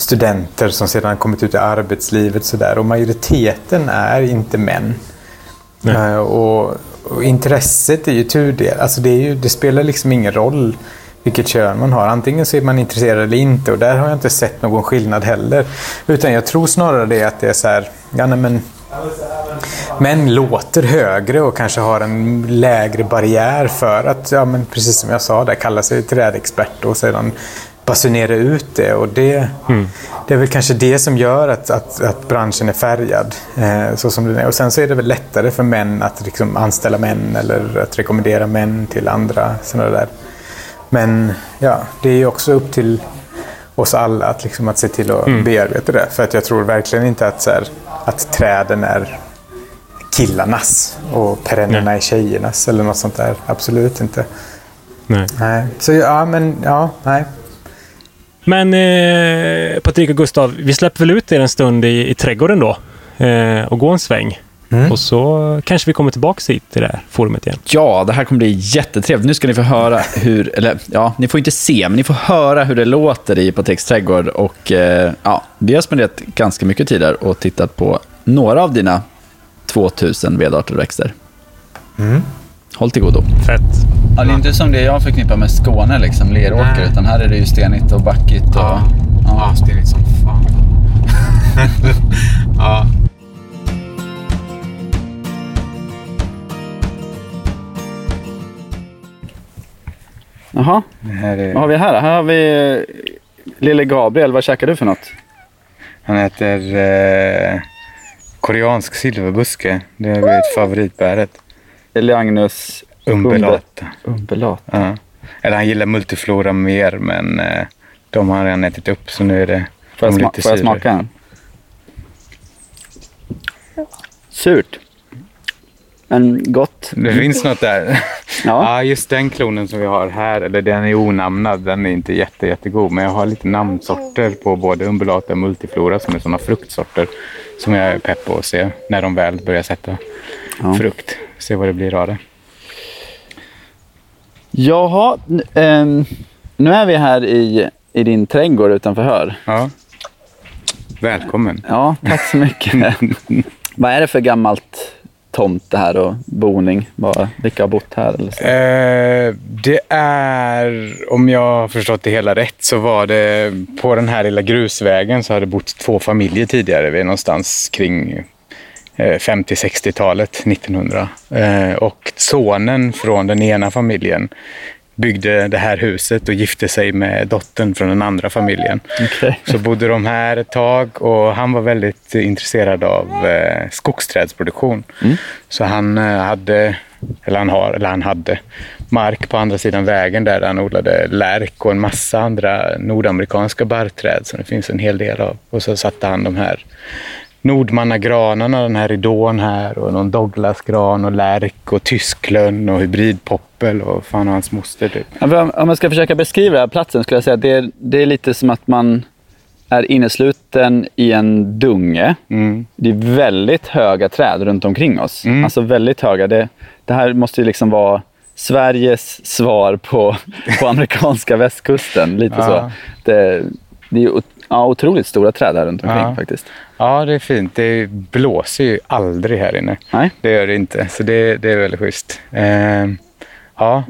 Speaker 3: studenter som sedan kommit ut i arbetslivet. Så där, och majoriteten är inte män. Eh, och, och intresset är ju tudelat. Alltså det, ju, det spelar liksom ingen roll vilket kön man har. Antingen så är man intresserad eller inte och där har jag inte sett någon skillnad heller. Utan jag tror snarare det att det är så här, ja nej men Män låter högre och kanske har en lägre barriär för att, ja men precis som jag sa, där kalla sig trädexpert och sedan basunera ut det. Och det, det är väl kanske det som gör att, att, att branschen är färgad eh, så som den är. Och sen så är det väl lättare för män att liksom anställa män eller att rekommendera män till andra sådana där. Men ja, det är ju också upp till oss alla att, liksom, att se till att bearbeta det. För att jag tror verkligen inte att, så här, att träden är killarnas och perennerna är tjejernas eller något sånt där. Absolut inte.
Speaker 1: Nej.
Speaker 3: Nej. Så ja, men ja, nej.
Speaker 1: Men eh, Patrik och Gustav, vi släpper väl ut er en stund i, i trädgården då eh, och går en sväng.
Speaker 3: Mm.
Speaker 1: Och så kanske vi kommer tillbaka hit till det här forumet igen.
Speaker 2: Ja, det här kommer bli jättetrevligt. Nu ska ni få höra hur, eller ja, ni får inte se, men ni får höra hur det låter i Patriks trädgård. Och eh, ja, vi har spenderat ganska mycket tid där och tittat på några av dina 2000 vedarter och växter. Håll till godo.
Speaker 1: Fett.
Speaker 2: Ja, det är inte som det jag förknippar med Skåne, liksom, leråker,
Speaker 3: Nej.
Speaker 2: utan här är det ju stenigt och backigt. Och,
Speaker 3: Ja.
Speaker 2: ja.
Speaker 3: stenigt som fan. *laughs* ja.
Speaker 2: Jaha,
Speaker 4: Här är,
Speaker 2: vad har vi här? Här har vi lille Gabriel. Vad käkar du för något?
Speaker 4: han heter eh, koreansk silverbuske. Det har blivit favoritbäret.
Speaker 2: Eliagnus
Speaker 4: Umbelata.
Speaker 2: umbelat.
Speaker 4: Ja. Eller han gillar multiflora mer men eh, de har han ätit upp så nu är det
Speaker 2: Får jag,
Speaker 4: de
Speaker 2: sma- får jag smaka en? Surt. Men gott.
Speaker 4: Det finns något där. *laughs*
Speaker 2: Ja.
Speaker 4: Ja, just den klonen som vi har här, eller den är onamnad, den är inte jätte, jättegod. Men jag har lite namnsorter på både umbulata och multiflora som är sådana fruktsorter som jag är pepp på att se när de väl börjar sätta
Speaker 2: Ja.
Speaker 4: frukt. Se vad det blir av det.
Speaker 2: Jaha, ehm, nu är vi här i, i din trädgård utanför Hör.
Speaker 4: Ja. Välkommen.
Speaker 2: Ja, tack så mycket. *laughs* Vad är det för gammalt tomt det här och boning? Vilka har bott här? Eller så?
Speaker 4: Eh, det är, om jag har förstått det hela rätt, så var det på den här lilla grusvägen så hade det bott två familjer tidigare. Vi är någonstans kring 50-60-talet, 1900. Eh, och sonen från den ena familjen
Speaker 3: byggde det här huset och gifte sig med dottern från den andra familjen.
Speaker 2: Okay.
Speaker 3: Så bodde de här ett tag och han var väldigt intresserad av eh, skogsträdsproduktion. Mm. Så han eh, hade, eller han har, eller han hade mark på andra sidan vägen där han odlade lärk och en massa andra nordamerikanska barrträd som det finns en hel del av. Och så satte han de här Nordmannagranarna, den här ridån här och någon Douglasgran och lärk och tysklön och hybridpoppel och fan och hans moster. Typ.
Speaker 2: Om man ska försöka beskriva den här platsen skulle jag säga att det är, det är lite som att man är innesluten i en dunge. Mm. Det är väldigt höga träd runt omkring oss. Mm. Alltså väldigt höga. Det, det här måste ju liksom vara Sveriges svar på, på amerikanska västkusten. Lite ja. så. Det, det är ja, otroligt stora träd här runt omkring ja. faktiskt.
Speaker 3: Ja, det är fint. Det blåser ju aldrig här inne.
Speaker 2: Nej.
Speaker 3: Det gör det inte, så det, det är väldigt schysst. Eh, ja.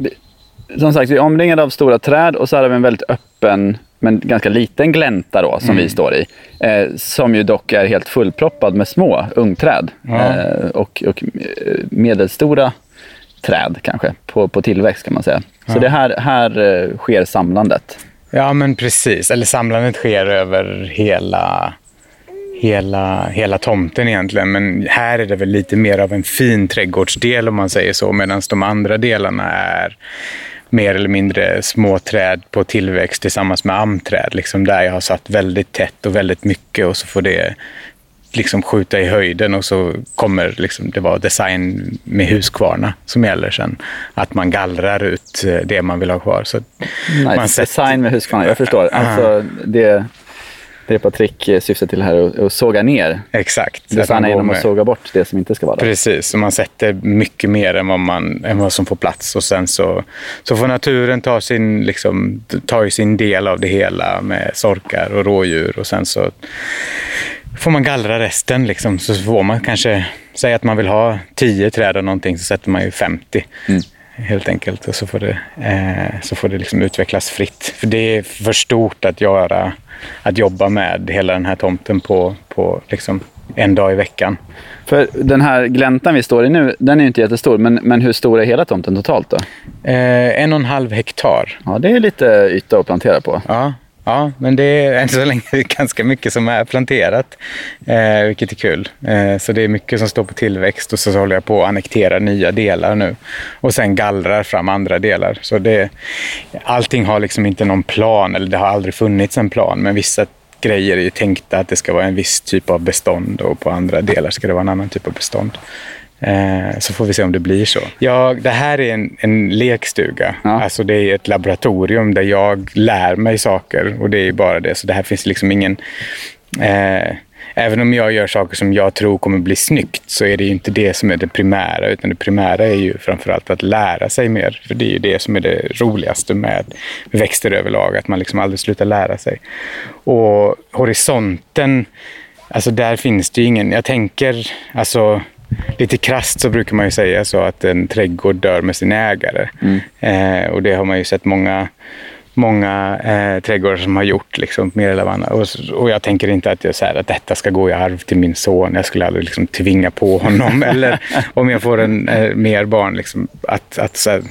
Speaker 2: Som sagt, vi är omringade av stora träd och så har vi en väldigt öppen men ganska liten glänta då, som mm. vi står i. Eh, som ju dock är helt fullproppad med små ungträd ja. eh, och, och eh, medelstora träd kanske på, på tillväxt kan man säga. Så det här, här eh, sker samlandet.
Speaker 3: Ja, men precis. Eller samlandet sker över hela, hela, hela tomten egentligen. Men här är det väl lite mer av en fin trädgårdsdel om man säger så. Medan de andra delarna är mer eller mindre små träd på tillväxt tillsammans med amträd. Liksom där jag har satt väldigt tätt och väldigt mycket och så får det liksom skjuta i höjden och så kommer liksom, det vara design med Huskvarna som gäller sen. Att man gallrar ut eh, det man vill ha kvar. Så
Speaker 2: nice. sätter... Design med Huskvarna, jag förstår. Alltså, det, det Patrik eh, syftar till här är att såga ner.
Speaker 3: Exakt.
Speaker 2: Designa genom med... att såga bort det som inte ska vara där.
Speaker 3: Precis, man sätter mycket mer än vad, man, än vad som får plats. Och sen så, så får naturen ta sin, liksom, ta sin del av det hela med sorkar och rådjur. Och sen så får man gallra resten. Liksom. Så får man kanske, säga att man vill ha 10 träd och någonting, så sätter man ju 50. Mm. Helt enkelt. Och så får det, eh, så får det liksom utvecklas fritt. För det är för stort att göra, att jobba med hela den här tomten på, på liksom en dag i veckan.
Speaker 2: För den här gläntan vi står i nu, den är ju inte jättestor. Men, men hur stor är hela tomten totalt då?
Speaker 3: Eh, en och en halv hektar.
Speaker 2: Ja, det är lite yta att plantera på.
Speaker 3: Ja, Ja, men det är än så länge *laughs* ganska mycket som är planterat, eh, vilket är kul. Eh, så det är mycket som står på tillväxt och så håller jag på att annektera nya delar nu och sen gallrar fram andra delar. Så det, allting har liksom inte någon plan, eller det har aldrig funnits en plan, men vissa grejer är ju tänkta att det ska vara en viss typ av bestånd och på andra delar ska det vara en annan typ av bestånd. Eh, så får vi se om det blir så. Ja, det här är en, en lekstuga. Ja. Alltså det är ett laboratorium där jag lär mig saker och det är bara det. Så det här finns liksom ingen... Eh, även om jag gör saker som jag tror kommer bli snyggt så är det ju inte det som är det primära. Utan det primära är ju framförallt att lära sig mer. För det är ju det som är det roligaste med växter överlag. Att man liksom aldrig slutar lära sig. Och horisonten, alltså där finns det ju ingen... Jag tänker, alltså lite krast så brukar man ju säga så att en trädgård dör med sin ägare. Mm. Eh, och det har man ju sett många många eh, trädgårdar som har gjort liksom, mer eller mindre. Och, och jag tänker inte att, jag, så här, att detta ska gå i arv till min son. Jag skulle aldrig liksom, tvinga på honom. *laughs* eller om jag får en, eh, mer barn, liksom, att, att här,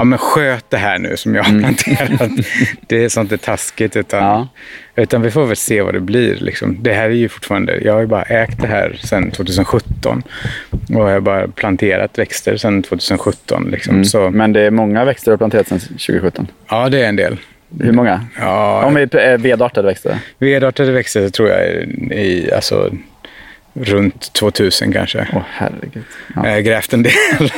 Speaker 3: ja, men sköt det här nu som jag har mm. planterat. *laughs* det är sånt är taskigt. Utan, ja. utan vi får väl se vad det blir. Liksom. Det här är ju fortfarande, jag har ju bara ägt det här sedan 2017. Och jag har bara planterat växter sedan 2017. Liksom. Mm. Så,
Speaker 2: men det är många växter du har planterat sedan 2017?
Speaker 3: Ja, det är en del.
Speaker 2: Hur många?
Speaker 3: Ja,
Speaker 2: Om vi är vedartade växter?
Speaker 3: Vedartade växter tror jag är i, alltså, runt 2000 kanske.
Speaker 2: Åh, herregud.
Speaker 3: Ja. Jag har grävt en del.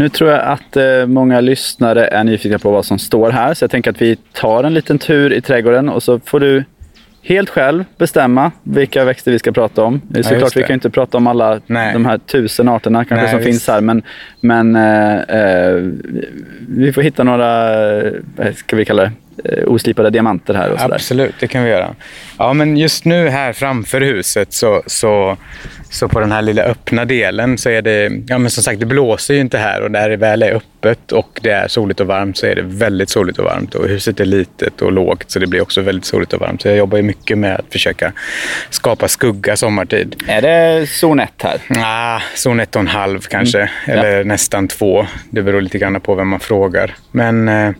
Speaker 2: Nu tror jag att eh, många lyssnare är nyfikna på vad som står här, så jag tänker att vi tar en liten tur i trädgården och så får du helt själv bestämma vilka växter vi ska prata om. Ja, Såklart, vi kan inte prata om alla Nej. de här tusen arterna kanske Nej, som visst. finns här, men, men eh, eh, vi får hitta några, vad ska vi kalla det, eh, oslipade diamanter här och sådär.
Speaker 3: Absolut, det kan vi göra. Ja, men just nu här framför huset så, så, så på den här lilla öppna delen så är det, ja men som sagt det blåser ju inte här och där det väl är öppet och det är soligt och varmt så är det väldigt soligt och varmt och huset är litet och lågt så det blir också väldigt soligt och varmt. Så jag jobbar ju mycket med att försöka skapa skugga sommartid.
Speaker 2: Är det zon 1 här?
Speaker 3: Ah, zon ett och en halv kanske, eller nästan två. Det beror lite grann på vem man frågar. Men eh,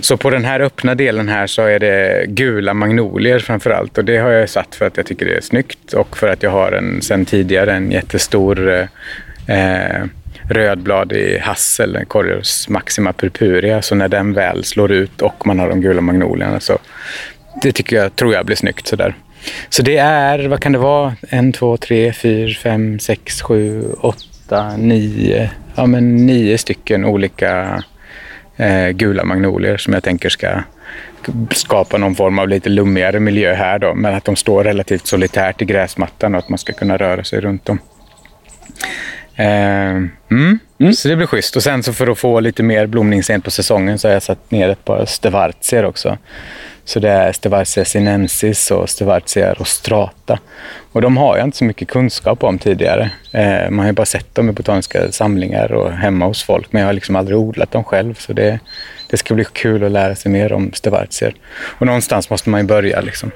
Speaker 3: så på den här öppna delen här så är det gula magnolier framför allt och det har jag satt för att jag tycker det är snyggt och för att jag har en sen tidigare en jättestor eh, rödblad i hassel, Coriolis maxima purpurea. Så när den väl slår ut och man har de gula magnolierna så det tycker jag, tror jag blir snyggt sådär. Så det är, vad kan det vara? En, två, tre, fyra, fem, sex, sju, åtta, nio. Ja, men nio stycken olika eh, gula magnolier som jag tänker ska skapa någon form av lite lummigare miljö här då. Men att de står relativt solitärt i gräsmattan och att man ska kunna röra sig runt dem. Eh, mm. Mm. Så det blir schysst. Och sen så för att få lite mer blomning sent på säsongen så har jag satt ner ett par stevartier också. Så det är Stevartia sinensis och Stevartia rostrata. Och de har jag inte så mycket kunskap om tidigare. Eh, man har ju bara sett dem i botaniska samlingar och hemma hos folk, men jag har liksom aldrig odlat dem själv. Så det, det ska bli kul att lära sig mer om Stevartier. Och någonstans måste man ju börja liksom.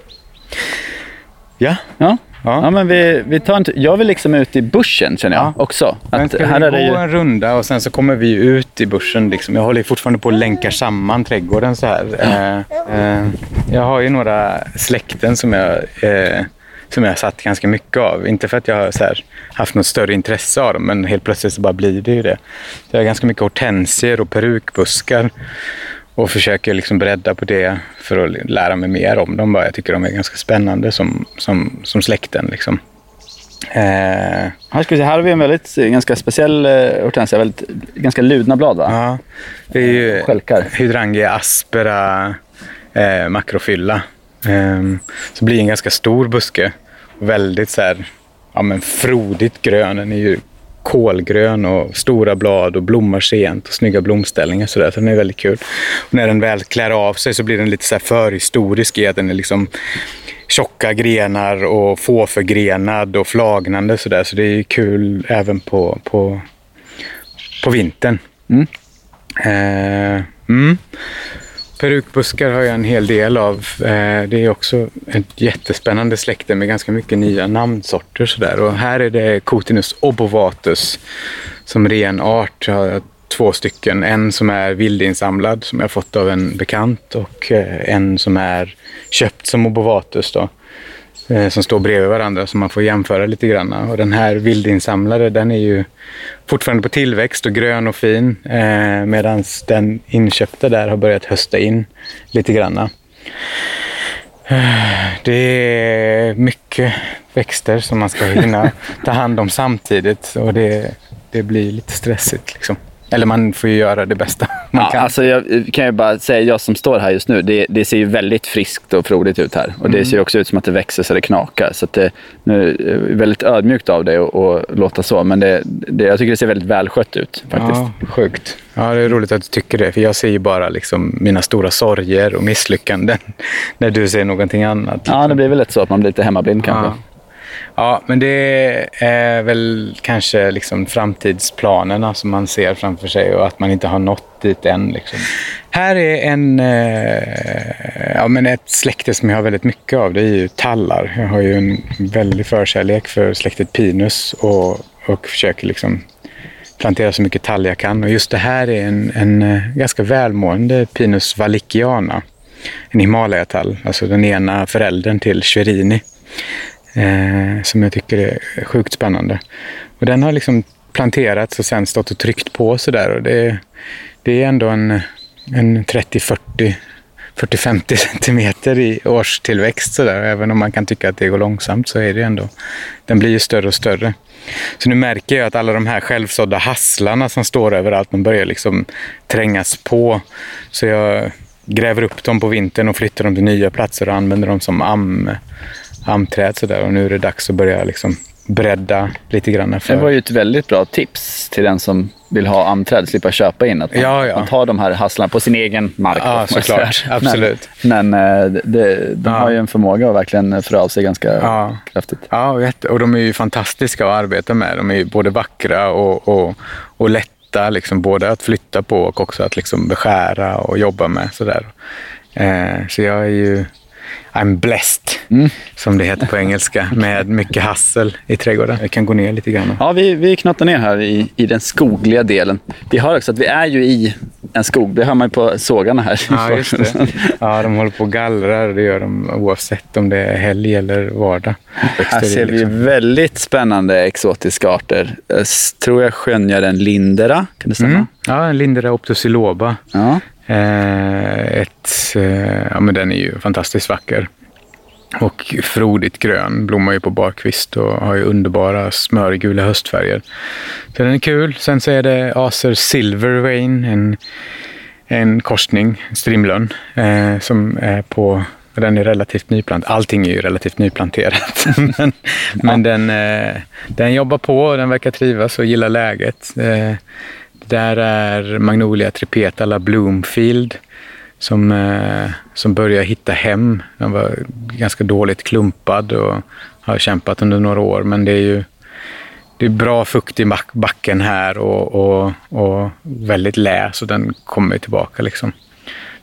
Speaker 3: Ja.
Speaker 2: Ja. Ja. ja, men vi, vi tar en Jag vill liksom ut i bussen känner jag ja. också.
Speaker 3: Att ska här vi är det ju... en runda och sen så kommer vi ut i bussen. Liksom. Jag håller fortfarande på att länka samman trädgården så här. Eh, eh, jag har ju några släkten som jag, eh, som jag har satt ganska mycket av. Inte för att jag har så här, haft något större intresse av dem, men helt plötsligt så bara blir det ju det. Jag har ganska mycket hortensier och perukbuskar och försöker liksom bredda på det för att lära mig mer om dem. Jag tycker de är ganska spännande som, som, som släkten. Liksom.
Speaker 2: Eh. Här, ska vi se, här har vi en väldigt ganska speciell eh, hortensia, väldigt, ganska ludna blad va?
Speaker 3: Ja, det är ju Skälkar. Hydrangia aspera eh, makrofylla. Eh, så blir en ganska stor buske. Väldigt så här, ja, men frodigt grön. Den är ju kolgrön och stora blad och blommar sent och snygga blomställningar. Så, där, så den är väldigt kul. Och när den väl klär av sig så blir den lite så här förhistorisk i att den är liksom tjocka grenar och fåförgrenad och flagnande så där. Så det är kul även på, på, på vintern. Mm. Eh, mm. Perukbuskar har jag en hel del av. Eh, det är också ett jättespännande släkte med ganska mycket nya namnsorter. Sådär. Och här är det Cotinus obovatus som ren art. Jag har två stycken. En som är vildinsamlad som jag fått av en bekant och eh, en som är köpt som obovatus. Då. Eh, som står bredvid varandra så man får jämföra lite grann. Och den här vildinsamlade den är ju fortfarande på tillväxt och grön och fin eh, medan den inköpta där har börjat hösta in lite grann. Eh, det är mycket växter som man ska hinna ta hand om samtidigt och det, det blir lite stressigt. Liksom. Eller man får ju göra det bästa *laughs* man
Speaker 2: ja,
Speaker 3: kan.
Speaker 2: Alltså jag kan ju bara säga, jag som står här just nu, det, det ser ju väldigt friskt och frodigt ut här. Och mm. det ser också ut som att det växer så det knakar. Så det, nu, är väldigt ödmjukt av dig att låta så, men det, det, jag tycker det ser väldigt välskött ut faktiskt.
Speaker 3: Ja, sjukt. Ja, det är roligt att du tycker det, för jag ser ju bara liksom mina stora sorger och misslyckanden *laughs* när du ser någonting annat. Liksom.
Speaker 2: Ja, det blir väl lätt så att man blir lite hemmablind kanske. Ja.
Speaker 3: Ja, men det är väl kanske liksom framtidsplanerna som man ser framför sig och att man inte har nått dit än. Liksom. Här är en, eh, ja, men ett släkte som jag har väldigt mycket av. Det är ju tallar. Jag har ju en väldig förkärlek för släktet Pinus och, och försöker liksom plantera så mycket tall jag kan. Och just det här är en, en eh, ganska välmående Pinus valiciana. En Himalayatall, alltså den ena föräldern till Cherini eh, som jag tycker är sjukt spännande. Och den har liksom planterats och sen stått och tryckt på sådär. det, det är ändå en, en 30-40 40-50 *laughs* centimeter i årstillväxt sådär. Även om man kan tycka att det går långsamt så är det ändå, den blir ju större och större. Så nu märker jag att alla de här självsådda hasslarna som står överallt, de börjar liksom trängas på. Så jag gräver upp dem på vintern och flyttar dem till nya platser och använder dem som am, amträd sådär och nu är det dags att börja liksom bredda lite grann. För...
Speaker 2: Det var ju ett väldigt bra tips till den som vill ha amträd, slippa köpa in. Att man,
Speaker 3: Ja, ja.
Speaker 2: man tar de här hasslarna på sin egen mark.
Speaker 3: Ja, såklart. Absolut.
Speaker 2: Men, men eh, det, de
Speaker 3: Ja.
Speaker 2: har ju en förmåga att verkligen frö av sig ganska
Speaker 3: Ja.
Speaker 2: kraftigt.
Speaker 3: Ja, och de är ju fantastiska att arbeta med. De är ju både vackra och, och, och lätta, liksom, både att flytta på och också att liksom beskära och jobba med. Sådär. Eh, så jag är ju I'm blessed, som det heter på engelska, med mycket hassel i trädgården. Jag kan gå ner lite grann.
Speaker 2: Ja, vi, vi knattar ner här i, i den skogliga delen. Vi hör också att vi är ju i en skog. Det hör man ju på sågarna här.
Speaker 3: Ja, just det. Ja, de håller på och gallrar. Det gör de oavsett om det är helg eller vardag.
Speaker 2: Här ser vi
Speaker 3: liksom.
Speaker 2: väldigt spännande exotiska arter. Jag tror jag skönjer en lindera. Kan det stämma?
Speaker 3: Mm. Ja, en Lindera optosiloba.
Speaker 2: Ja.
Speaker 3: Eh, ett, eh, ja, men den är ju fantastiskt vacker. Och frodigt grön, blommar ju på barkvist och har ju underbara smörgula höstfärger. Så den är kul. Sen så är det Acer Silvervein, en, en korsning, strimlön, eh, som är på den är relativt nyplanterad. Allting är ju relativt nyplanterat. *laughs* men men den, eh, den jobbar på och den verkar trivas och gillar läget. Eh, där är Magnolia tripetala Bloomfield som, eh, som börjar hitta hem. Den var ganska dåligt klumpad och har kämpat under några år. Men det är ju det är bra fukt i backen här och, och, och väldigt lä, så den kommer tillbaka. Liksom.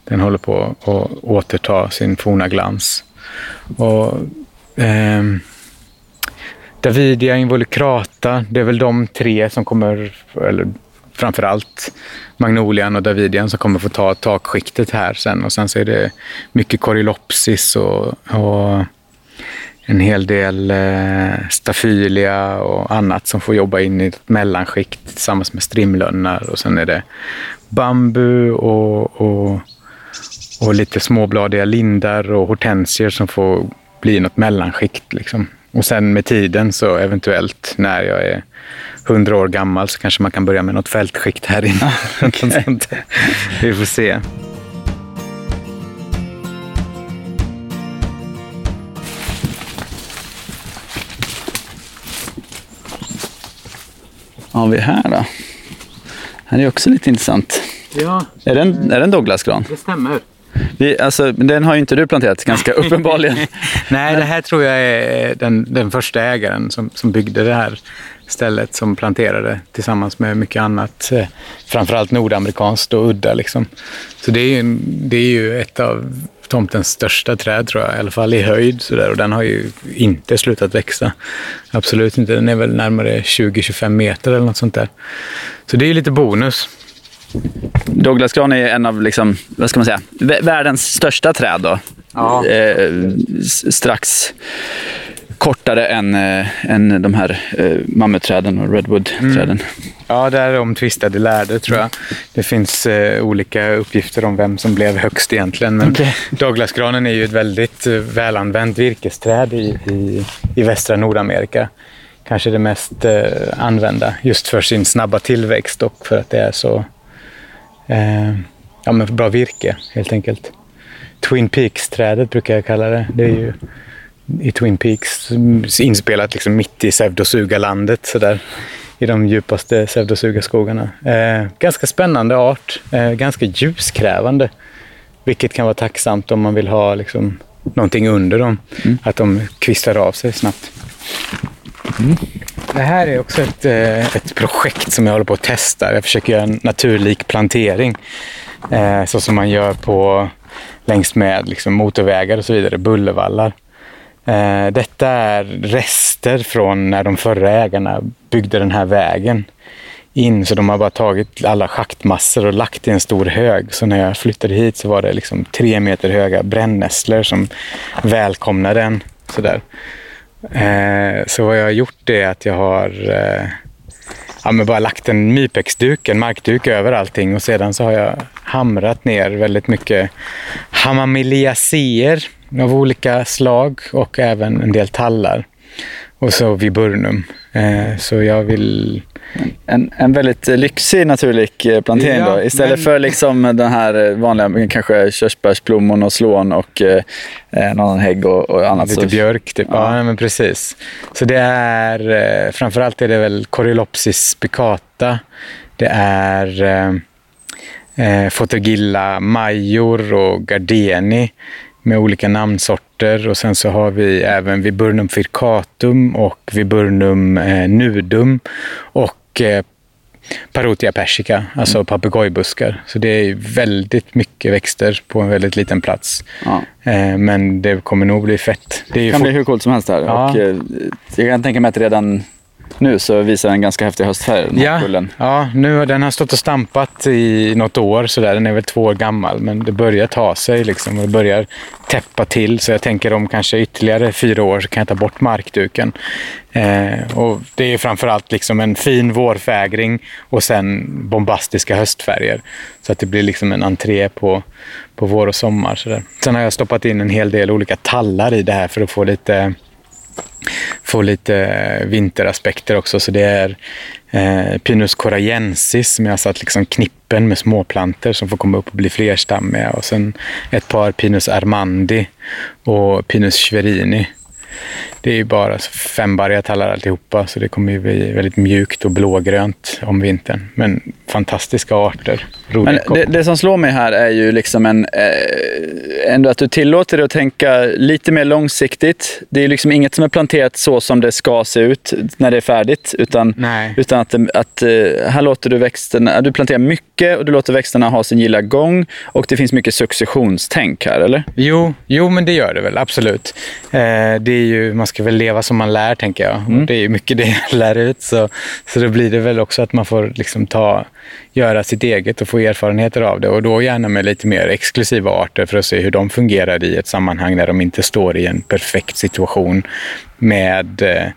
Speaker 3: Den håller på att återta sin forna glans. Och, eh, Davidia involucrata, det är väl de tre som kommer, eller framför allt Magnolian och Davidian som kommer få ta takskiktet här sen. Och sen så är det mycket Corylopsis och, och en hel del eh, stafylia och annat som får jobba in i ett mellanskikt tillsammans med strimlönnar. Och sen är det bambu och, och, och lite småbladiga lindar och hortensier som får bli något mellanskikt. Liksom. Och sen med tiden så eventuellt när jag är hundra år gammal så kanske man kan börja med något fältskikt här inne. *laughs* Sånt där. Vi får se.
Speaker 2: Vad har vi här då? Här är också lite intressant.
Speaker 3: Ja,
Speaker 2: Är det en, är det en Douglasgran?
Speaker 3: det stämmer.
Speaker 2: Vi, alltså, den har ju inte du planterat, ganska uppenbarligen. *laughs*
Speaker 3: Nej, det här tror jag är den, den första ägaren som, som byggde det här stället som planterade tillsammans med mycket annat. eh, Framförallt nordamerikanskt och udda. Liksom. Så det är, ju, det är ju ett av tomtens största träd tror jag, i alla fall i höjd. Så där. Och den har ju inte slutat växa. Absolut inte. Den är väl närmare 20-25 meter eller något sånt där. Så det är ju lite bonus.
Speaker 2: Douglasgran är en av, liksom, vad ska man säga, vä- världens största träd. Då.
Speaker 3: Ja.
Speaker 2: Eh, strax kortare än, eh, än de här eh, mammutträden och redwood-träden.
Speaker 3: Ja, där är omtvistade lärde tror jag. Det finns eh, olika uppgifter om vem som blev högst egentligen. Men Douglasgranen är ju ett väldigt välanvänt virkesträd i, i, i västra Nordamerika. Kanske det mest använda just för sin snabba tillväxt och för att det är så ja, men bra virke helt enkelt. Twin Peaks-trädet brukar jag kalla det. Det är ju i Twin Peaks inspelat liksom mitt i Sevdosugalandet sådär i de djupaste Sevdosugaskogarna. Eh, ganska spännande art, eh, ganska ljuskrävande, vilket kan vara tacksamt om man vill ha liksom, någonting under dem, att de kvistar av sig snabbt. Det här är också ett, eh, ett projekt som jag håller på att testa. Jag försöker göra en naturlik plantering. Eh, så som man gör på längs med liksom, motorvägar och så vidare, bullervallar. Eh, detta är rester från när de förra ägarna byggde den här vägen in. Så de har bara tagit alla schaktmassor och lagt i en stor hög. Så när jag flyttade hit så var det liksom tre meter höga brännässlor som välkomnade en. Sådär. Eh, så vad jag har gjort är att jag har eh, ja, men bara lagt en mypexduk, en markduk över allting och sedan så har jag hamrat ner väldigt mycket hamamiliaceer av olika slag och även en del tallar. Och så viburnum. Eh, så jag vill...
Speaker 2: En, en väldigt lyxig naturlig eh, plantering
Speaker 3: Ja,
Speaker 2: då. Istället
Speaker 3: men-
Speaker 2: för liksom den här eh, vanliga, kanske körsbärsplommon och slån och eh, annan hägg och, och annat.
Speaker 3: Lite
Speaker 2: så-
Speaker 3: björk typ. Ja, nej, men precis. Så det är, framförallt är det väl Corylopsis spicata. Det är eh, Fotogilla major och gardeni med olika namnsorter. Och sen så har vi även Viburnum fircatum och Viburnum eh, nudum. Och eh, Parotia persica, alltså papegojbuskar. Så det är väldigt mycket växter på en väldigt liten plats.
Speaker 2: Ja.
Speaker 3: Eh, men det kommer nog bli fett. Det
Speaker 2: Det kan
Speaker 3: fort-
Speaker 2: bli hur coolt som helst här.
Speaker 3: Ja.
Speaker 2: Och, eh, jag kan tänka mig att redan nu så visar den ganska häftig höstfärg, den här
Speaker 3: Ja,
Speaker 2: kullen.
Speaker 3: ja nu, har- den har stått och stampat i något år. Så där. Den är väl två år gammal, men det börjar ta sig liksom, och det börjar täppa till. Så jag tänker om kanske ytterligare fyra år så kan jag ta bort markduken. Eh, och det är framförallt liksom en fin vårfägring och sen bombastiska höstfärger. Så att det blir liksom en entré på, på vår och sommar. Så där. Sen har jag stoppat in en hel del olika tallar i det här för att få lite få lite eh, vinteraspekter också. Så det är eh, Pinus corajensis som jag har satt alltså liksom knippen med småplanter som får komma upp och bli flerstammiga. Och sen ett par Pinus armandi och Pinus schwerini. Det är ju bara fembarriga tallar alltihopa så det kommer ju bli väldigt mjukt och blågrönt om vintern. Men fantastiska arter.
Speaker 2: Men det, det som slår mig här är ju liksom en, eh, ändå att du tillåter dig att tänka lite mer långsiktigt. Det är liksom inget som är planterat så som det ska se ut när det är färdigt. Utan,
Speaker 3: Nej.
Speaker 2: utan att, att eh, här låter du växterna, du planterar mycket och du låter växterna ha sin gilla gång. Och det finns mycket successionstänk här, eller?
Speaker 3: Jo, jo, men det gör det väl, absolut. Eh, det är ju, man ska väl leva som man lär, tänker jag.
Speaker 2: Mm.
Speaker 3: Det är ju mycket det jag lär ut. Så, så då blir det väl också att man får liksom ta, göra sitt eget och få erfarenheter av det. Och då gärna med lite mer exklusiva arter för att se hur de fungerar i ett sammanhang där de inte står i en perfekt situation med eh,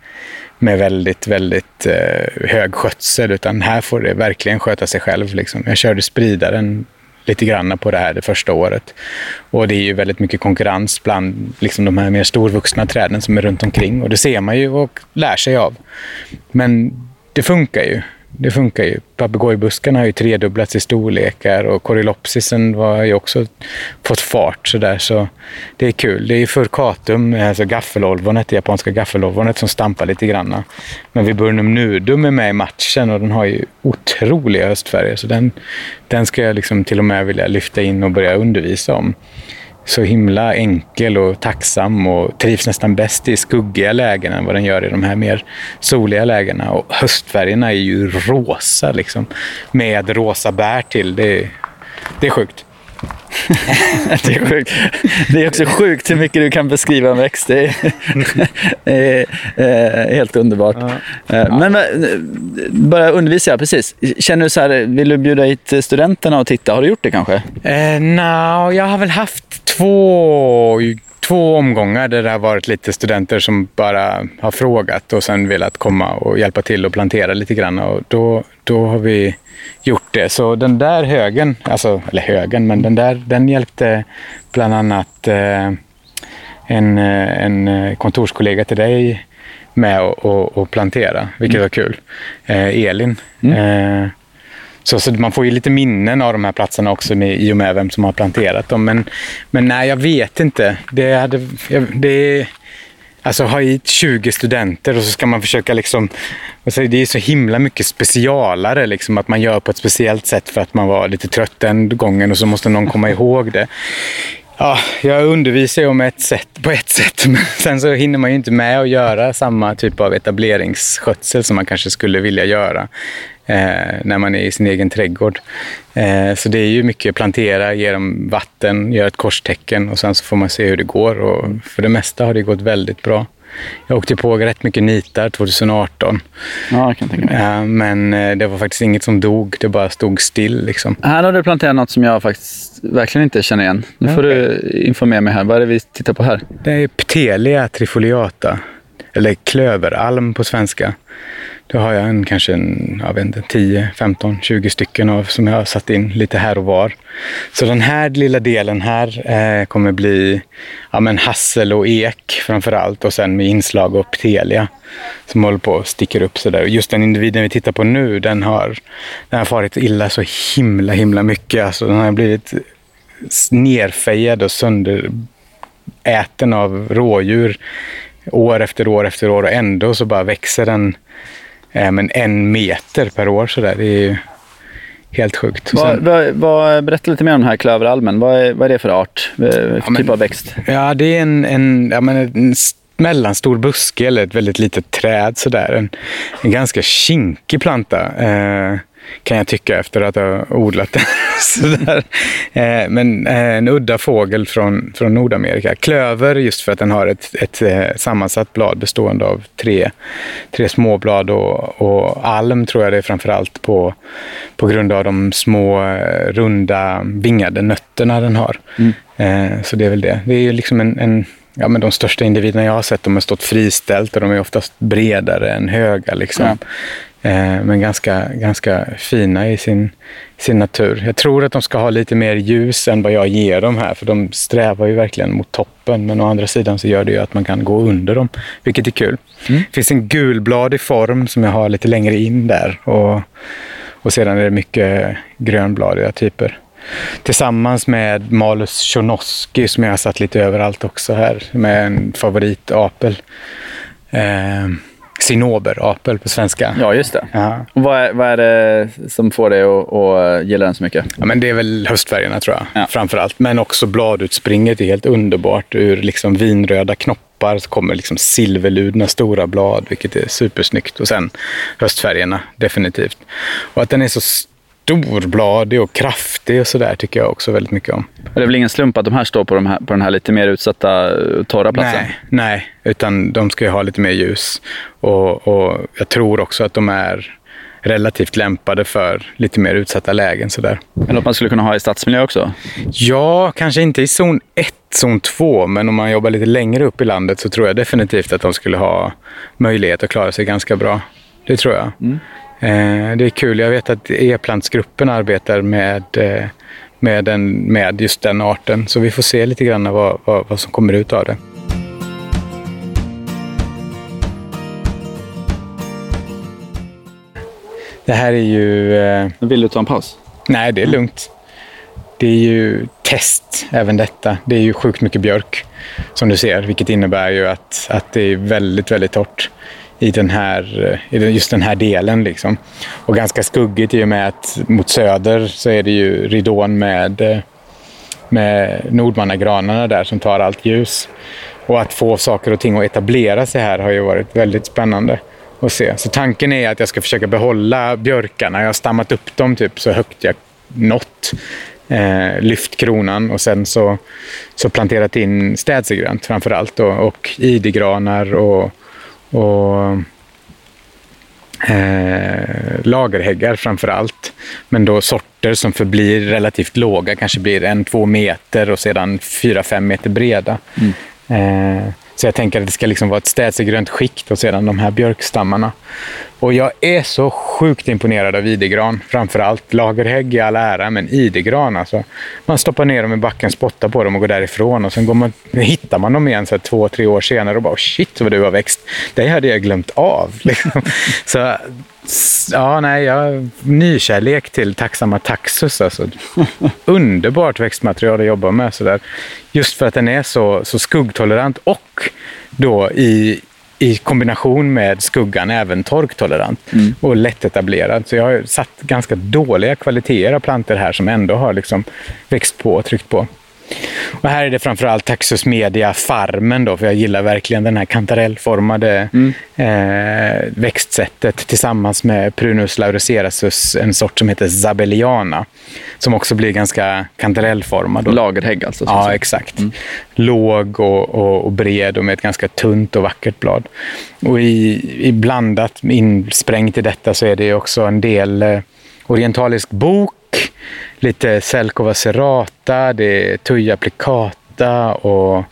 Speaker 3: med väldigt, väldigt eh, hög skötsel. Utan här får det verkligen sköta sig själv. Liksom. Jag körde spridaren lite grann på det här det första året. Och det är ju väldigt mycket konkurrens bland liksom, de här mer storvuxna träden som är runt omkring. Och det ser man ju och lär sig av. Men det funkar ju. Det funkar ju. Papegojbuskarna har ju tredubblats i storlekar och Corylopsisen har ju också fått fart sådär. Så det är kul. Det är ju furcatum, alltså gaffelolvonet, det japanska gaffelolvonet som stampar lite grann. Men Viburnum nudum är med i matchen och den har ju otroliga höstfärger. Så den, den ska jag liksom till och med vilja lyfta in och börja undervisa om så himla enkel och tacksam och trivs nästan bäst i skuggiga lägen än vad den gör i de här mer soliga lägena. Och höstfärgerna är ju rosa liksom, med rosa bär till. Det är, det är sjukt. *laughs*
Speaker 2: Det är sjukt. Det är också sjukt hur mycket du kan beskriva en växt. Det är, eh, helt underbart. Eh, Men eh, bara undervisa, precis. Känner du så här, vill du bjuda hit studenterna och titta? Har du gjort det kanske?
Speaker 3: Eh, no, jag har väl haft två, två omgångar där det har varit lite studenter som bara har frågat och sen velat komma och hjälpa till och plantera lite grann. Och då, då har vi gjort det. Så den där högen, alltså, eller högen, men den där den hjälpte bland annat eh, en, eh, en eh, kontorskollega till dig med att plantera, vilket var kul. Eh, Elin. Eh, så, så man får ju lite minnen av de här platserna också med, i och med vem som har planterat dem. Men, men nej, jag vet inte. Det hade, jag, det, alltså ha hit 20 studenter och så ska man försöka liksom... Alltså det är så himla mycket specialare liksom att man gör på ett speciellt sätt för att man var lite trött den gången och så måste någon komma ihåg det. Ja, jag undervisar ju om ett sätt, på ett sätt, *laughs* men sen så hinner man ju inte med att göra samma typ av etableringsskötsel som man kanske skulle vilja göra eh, när man är i sin egen trädgård. Eh, så det är ju mycket plantera, ge dem vatten, göra ett korstecken och sen så får man se hur det går. Och för det mesta har det gått väldigt bra. Jag åkte på rätt mycket nitar 2018.
Speaker 2: Ja, jag kan tänka mig.
Speaker 3: Eh, men eh, det var faktiskt inget som dog, det bara stod still. Liksom.
Speaker 2: Här har du planterat något som jag faktiskt verkligen inte känner igen. Nu får du informera mig här. Vad är det vi tittar på här?
Speaker 3: Det är Ptelia trifoliata, eller klöveralm på svenska. Då har jag en, kanske en, jag vet inte, 10, 15, 20 stycken av som jag har satt in lite här och var. Så den här lilla delen här eh, kommer bli ja, men hassel och ek framför allt och sen med inslag av Telia som håller på och sticker upp sådär. Just den individen vi tittar på nu, den har, den har farit illa så himla, himla mycket. Alltså, den har blivit nerfejad och sönderäten av rådjur år efter år efter år och ändå så bara växer den men en meter per år sådär. Det är ju helt sjukt.
Speaker 2: Vad, Sen, vad, vad, berätta lite mer om den här klöveralmen. Vad är, vad är det för art? För ja, typ av växt?
Speaker 3: Ja, det är en, en, ja, men en mellanstor buske eller ett väldigt litet träd sådär. En, en ganska kinkig planta. Eh, kan jag tycka efter att ha odlat den. *laughs* Sådär. Eh, men eh, en udda fågel från, från Nordamerika. Klöver just för att den har ett, ett eh, sammansatt blad bestående av tre, tre småblad och, och alm tror jag det är framför allt på, på grund av de små runda vingade nötterna den har. Mm. Så det är väl det. Det är liksom en, en ja, men de största individerna jag har sett de har stått friställt och de är oftast bredare än höga. Liksom. Ja. Eh, men ganska, ganska fina i sin, sin natur. Jag tror att de ska ha lite mer ljus än vad jag ger dem här, för de strävar ju verkligen mot toppen. Men å andra sidan så gör det ju att man kan gå under dem, vilket är kul. Mm. Det finns en gulbladig form som jag har lite längre in där. Och, och sedan är det mycket grönbladiga typer. Tillsammans med Malus Tjonoski som jag har satt lite överallt också här, med en favoritapel. Eh, Cinnoberapel på svenska.
Speaker 2: Ja, just det. Ja. Och vad, är, vad är det som får dig att, att gilla den så mycket?
Speaker 3: Ja, men det är väl höstfärgerna tror jag, ja. framför allt. Men också bladutspringet är helt underbart. Ur liksom vinröda knoppar så kommer liksom silverludna stora blad, vilket är supersnyggt. Och sen höstfärgerna, definitivt. Och att den är så storbladig och kraftig och sådär tycker jag också väldigt mycket om.
Speaker 2: Det är väl ingen slump att de här står på, de här, på den här lite mer utsatta torra platsen?
Speaker 3: Nej, nej, utan de ska ju ha lite mer ljus. Och, och jag tror också att de är relativt lämpade för lite mer utsatta lägen. Sådär.
Speaker 2: Eller att man skulle kunna ha i stadsmiljö också?
Speaker 3: Ja, kanske inte i zon 1, zon 2, men om man jobbar lite längre upp i landet så tror jag definitivt att de skulle ha möjlighet att klara sig ganska bra. Det tror jag. Mm. Eh, det är kul. Jag vet att e-plantsgruppen arbetar med, eh, med, den, med just den arten. Så vi får se lite grann vad, vad, vad som kommer ut av det. Det här är ju... Eh...
Speaker 2: Vill du ta en paus?
Speaker 3: Nej, det är lugnt. Det är ju test, även detta. Det är ju sjukt mycket björk, som du ser, vilket innebär ju att, att det är väldigt, väldigt torrt i, den här, eh, i just den här delen. Liksom. Och ganska skuggigt i och med att mot söder så är det ju ridån med, eh, med nordmannagranarna där som tar allt ljus. Och att få saker och ting att etablera sig här har ju varit väldigt spännande att se. Så tanken är att jag ska försöka behålla björkarna. Jag har stammat upp dem typ så högt jag nått. Eh, lyft kronan och sen så, så planterat in städsegrönt framför allt och, och idegranar och och eh, lagerhäggar framför allt. Men då sorter som förblir relativt låga, kanske blir en, två meter och sedan fyra, fem meter breda. Mm. Eh, så jag tänker att det ska liksom vara ett städsegrönt skikt och sedan de här björkstammarna. Och jag är så sjukt imponerad av idegran. Framförallt lagerhägg i all ära, men idegran alltså. Man stoppar ner dem i backen, spottar på dem och går därifrån. Och sen går man, hittar man dem igen så här, två, tre år senare och bara shit vad du har växt. Det hade jag glömt av. *laughs* Liksom. Så ja, nej, jag nykärlek till tacksamma taxus. Alltså. *laughs* Underbart växtmaterial att jobba med. Så där. Just för att den är så, så skuggtolerant och då i, i kombination med skuggan även torktolerant mm. och lättetablerad. Så jag har satt ganska dåliga kvaliteter av plantor här som ändå har liksom växt på och tryckt på. Och här är det framförallt Taxus Media Farmen då, för jag gillar verkligen den här kantarellformade mm. eh, växtsättet tillsammans med Prunus laurocerasus, en sort som heter Zabelliana, som också blir ganska kantarellformad.
Speaker 2: Lagerhägg alltså?
Speaker 3: Ja, så. exakt. Mm. Låg och, och, och, bred och med ett ganska tunt och vackert blad. Och i, i blandat, insprängt i detta så är det också en del eh, orientalisk bok lite Selkova serrata, det är Tuja plicata och,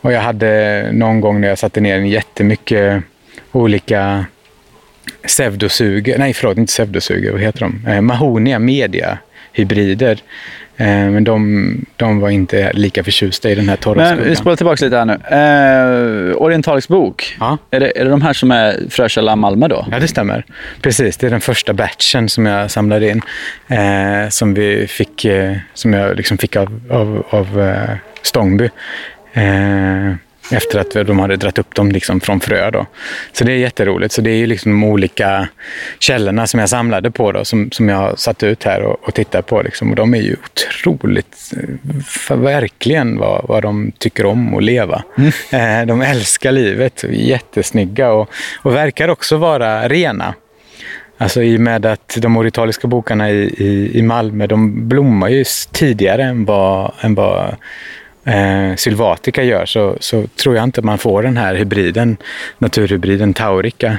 Speaker 3: och jag hade någon gång när jag satte ner en jättemycket olika pseudosuger, nej förlåt, inte pseudosuger, vad heter de? Eh, Mahonia media hybrider. Eh, men de, de var inte lika förtjusta i den här torra
Speaker 2: Men vi spolar tillbaka lite här nu. Eh, Orientalisk bok.
Speaker 3: Ja.
Speaker 2: Är, det, är det de här som är Frökälla Malmö då?
Speaker 3: Ja, det stämmer. Precis, det är den första batchen som jag samlade in. Eh, som, vi fick, eh, som jag liksom fick av, av, av eh, Stångby. Efter att de hade dratt upp dem liksom från frö. Då. Så det är jätteroligt. Så det är ju liksom de olika källorna som jag samlade på då, som, som jag satt ut här och, och tittar på. Liksom. Och de är ju otroligt, eh, verkligen vad, vad de tycker om att leva. *laughs* Eh, de älskar livet, jättesnygga och, och verkar också vara rena. Alltså i och med att de orientaliska bokarna i, i, i Malmö, de blommar ju tidigare än vad, än vad eh, Sylvatica gör, så, så tror jag inte man får den här hybriden, naturhybriden Taurica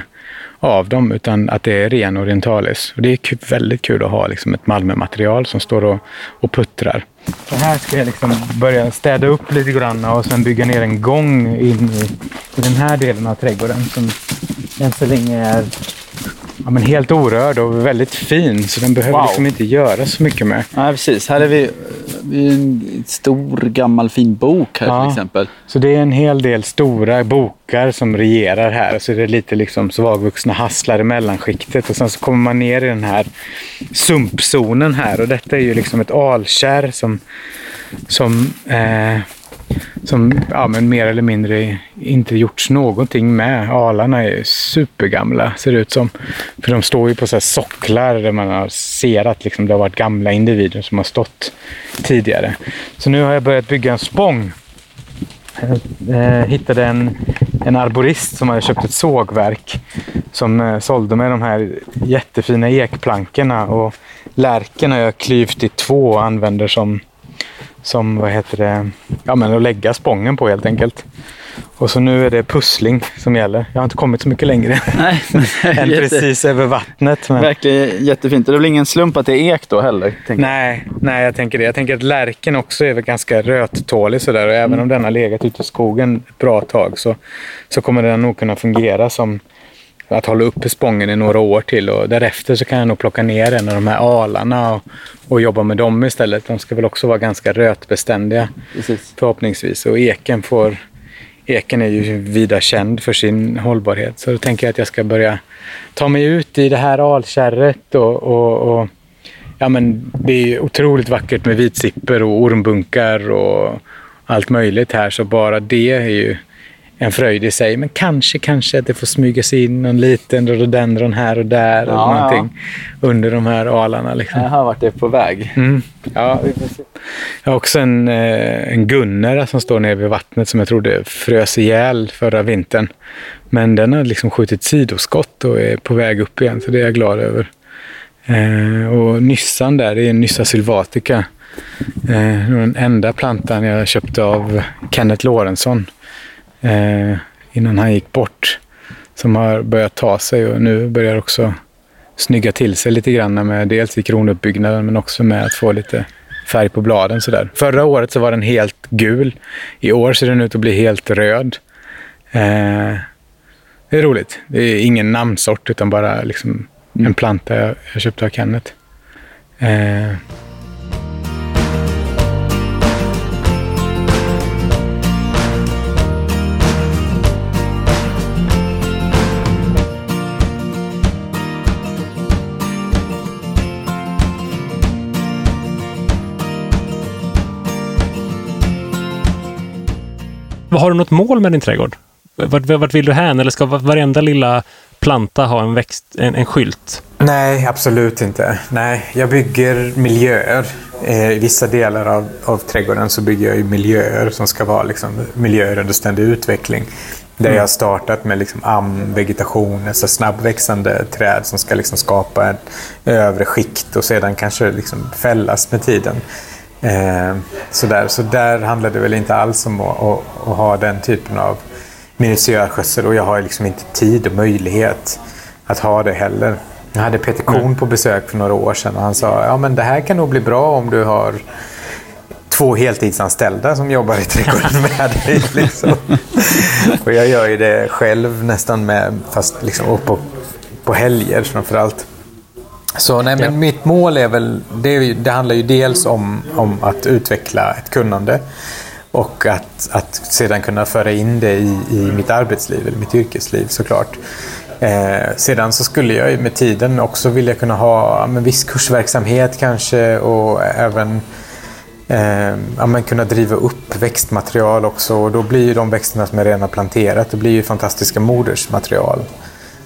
Speaker 3: av dem, utan att det är ren orientalis. Och det är kul, väldigt kul att ha liksom ett Malmö-material som står och, och puttrar. Så här ska jag liksom börja städa upp lite grann och sen bygga ner en gång in i, i den här delen av trädgården som än så länge är ja, men helt orörd och väldigt fin. Så den behöver
Speaker 2: Wow.
Speaker 3: liksom inte göra så mycket med.
Speaker 2: Nej, precis. Här är vi en stor gammal fin bok här
Speaker 3: Ja.
Speaker 2: till exempel.
Speaker 3: Så det är en hel del stora bokar som regerar här. Så det är lite liksom svagvuxna hasslar i mellanskiktet. Och sen så kommer man ner i den här sumpzonen här. Och detta är ju liksom ett alkärr som, som, eh, som ja, men mer eller mindre inte gjorts någonting med. Alarna är supergamla ser det ut som. För de står ju på så här socklar där man har ser att liksom det har varit gamla individer som har stått tidigare. Så nu har jag börjat bygga en spång Jag hittade en, en arborist som hade köpt ett sågverk som eh, sålde mig de här jättefina ekplankorna och lärken har jag klyvt i två och använder som, som vad heter det, ja men att lägga spången på helt enkelt. Och så nu är det pussling som gäller. Jag har inte kommit så mycket längre *laughs*
Speaker 2: Nej, *laughs*
Speaker 3: än
Speaker 2: jätte-
Speaker 3: precis över vattnet. Men...
Speaker 2: Verkligen jättefint. Det är väl ingen slump att det är ek då heller? tänker jag.
Speaker 3: Nej, nej, jag tänker det. Jag tänker att lärken också är väl ganska röttålig sådär. Och även om den har legat ute i skogen ett bra tag så, så kommer den nog kunna fungera som att hålla uppe spången i några år till. Och därefter så kan jag nog plocka ner en av de här alarna och, och jobba med dem istället. De ska väl också vara ganska rötbeständiga
Speaker 2: Precis.
Speaker 3: förhoppningsvis. Och eken får... Eken är ju vida känd för sin hållbarhet. Så då tänker jag att jag ska börja ta mig ut i det här alkärret och, och, och ja, men det är otroligt vackert med vitsipper och ormbunkar och allt möjligt här. Så bara det är ju en fröjd i sig. Men kanske, kanske att det får smyga sig in någon liten rhododendron här och där.
Speaker 2: Ja,
Speaker 3: eller någonting under de här alarna. Liksom.
Speaker 2: Jag har varit det på väg.
Speaker 3: Mm. Ja. Jag har också en, eh, en gunnera som står nere vid vattnet som jag trodde frös ihjäl förra vintern. Men den har liksom skjutit sidoskott och är på väg upp igen, så det är jag glad över. Eh, och nyssan där, det är en Nyssa sylvatica. Eh, den enda plantan jag köpte av Kenneth Lorentzon eh, innan han gick bort. Som har börjat ta sig och nu börjar också snygga till sig lite grann med dels i kronuppbyggnaden men också med att få lite färg på bladen. Sådär. Förra året så var den helt gul. I år ser den ut att bli helt röd. Eh, det är roligt. Det är ingen namnsort utan bara liksom en planta jag, jag köpte av Kenneth. Eh,
Speaker 1: Har du något mål med din trädgård? Vart, vart vill du hän? Eller ska varenda lilla planta ha en, växt, en, en skylt?
Speaker 5: Nej, absolut inte. Nej, jag bygger miljöer. Eh, I vissa delar av, av trädgården så bygger jag miljöer som ska vara liksom, miljöer under ständig utveckling. Där jag har startat med liksom am-vegetation, alltså snabbväxande träd som ska liksom skapa ett övre skikt och sedan kanske liksom fällas med tiden. Eh, så, där. så där handlar det väl inte alls om att, att, att ha den typen av minutiös skötsel och jag har liksom inte tid och möjlighet att ha det heller. Jag hade Peter Korn på besök för några år sedan och han sa ja men det här kan nog bli bra om du har två heltidsanställda som jobbar i trädgården *laughs* med dig. Liksom. och jag gör ju det själv nästan med, fast liksom på på
Speaker 3: helger framförallt. Så nej, men mitt mål är väl, det, det handlar ju dels om, om att utveckla ett kunnande och att, att sedan kunna föra in det i, i mitt arbetsliv, eller mitt yrkesliv såklart. Eh, sedan så skulle jag med tiden också vilja kunna ha men, viss kursverksamhet kanske och även eh, ja, men kunna driva upp växtmaterial också. Och då blir ju de växterna som jag redan har planterat, det blir ju fantastiska modersmaterial.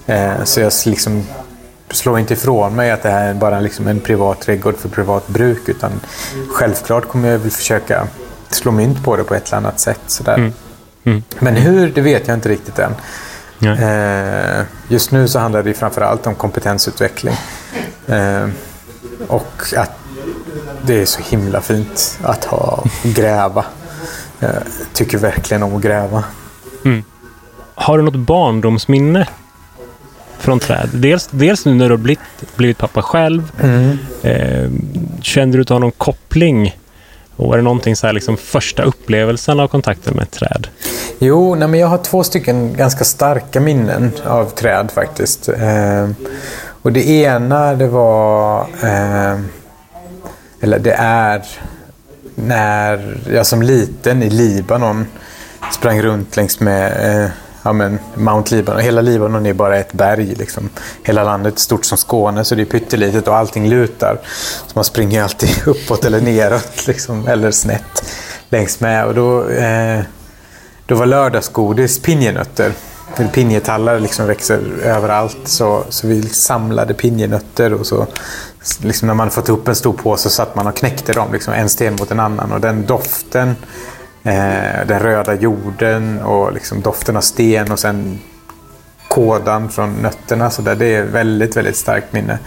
Speaker 3: Eh, så jag liksom slår inte ifrån mig att det här är bara liksom en privat trädgård för privat bruk. Utan självklart kommer jag väl försöka slå mynt på det på ett eller annat sätt. Sådär.
Speaker 1: Mm. Mm.
Speaker 3: Men hur, det vet jag inte riktigt än. Eh, just nu så handlar det framför allt om kompetensutveckling. Eh, och att det är så himla fint att ha gräva. Jag tycker verkligen om att gräva.
Speaker 1: Har du något barndomsminne från träd? Dels, dels nu när du har blivit, blivit pappa själv. Eh, kände du att du har någon koppling? Och är det någonting så här, liksom första upplevelsen av kontakten med ett träd?
Speaker 3: Jo, nej, men jag har två stycken ganska starka minnen av träd faktiskt. Eh, och det ena det var, eh, eller det är, när jag som liten i Libanon sprang runt längs med eh, ja, men Mount Libanon. Hela Libanon är bara ett berg. Liksom. Hela landet är stort som Skåne så det är pyttelitet och allting lutar. Så man springer alltid *laughs* uppåt eller neråt liksom, eller snett längs med. Och då, eh, då var lördagsgodis pinjenötter. För pinjetallar liksom växer överallt. Så, så vi samlade pinjenötter och så liksom när man fått upp en stor påse så satt man och knäckte dem. Liksom en sten mot en annan. Och den doften, eh, den röda jorden och liksom doften av sten och sen kådan från nötterna. Så där, det är väldigt, väldigt starkt minne.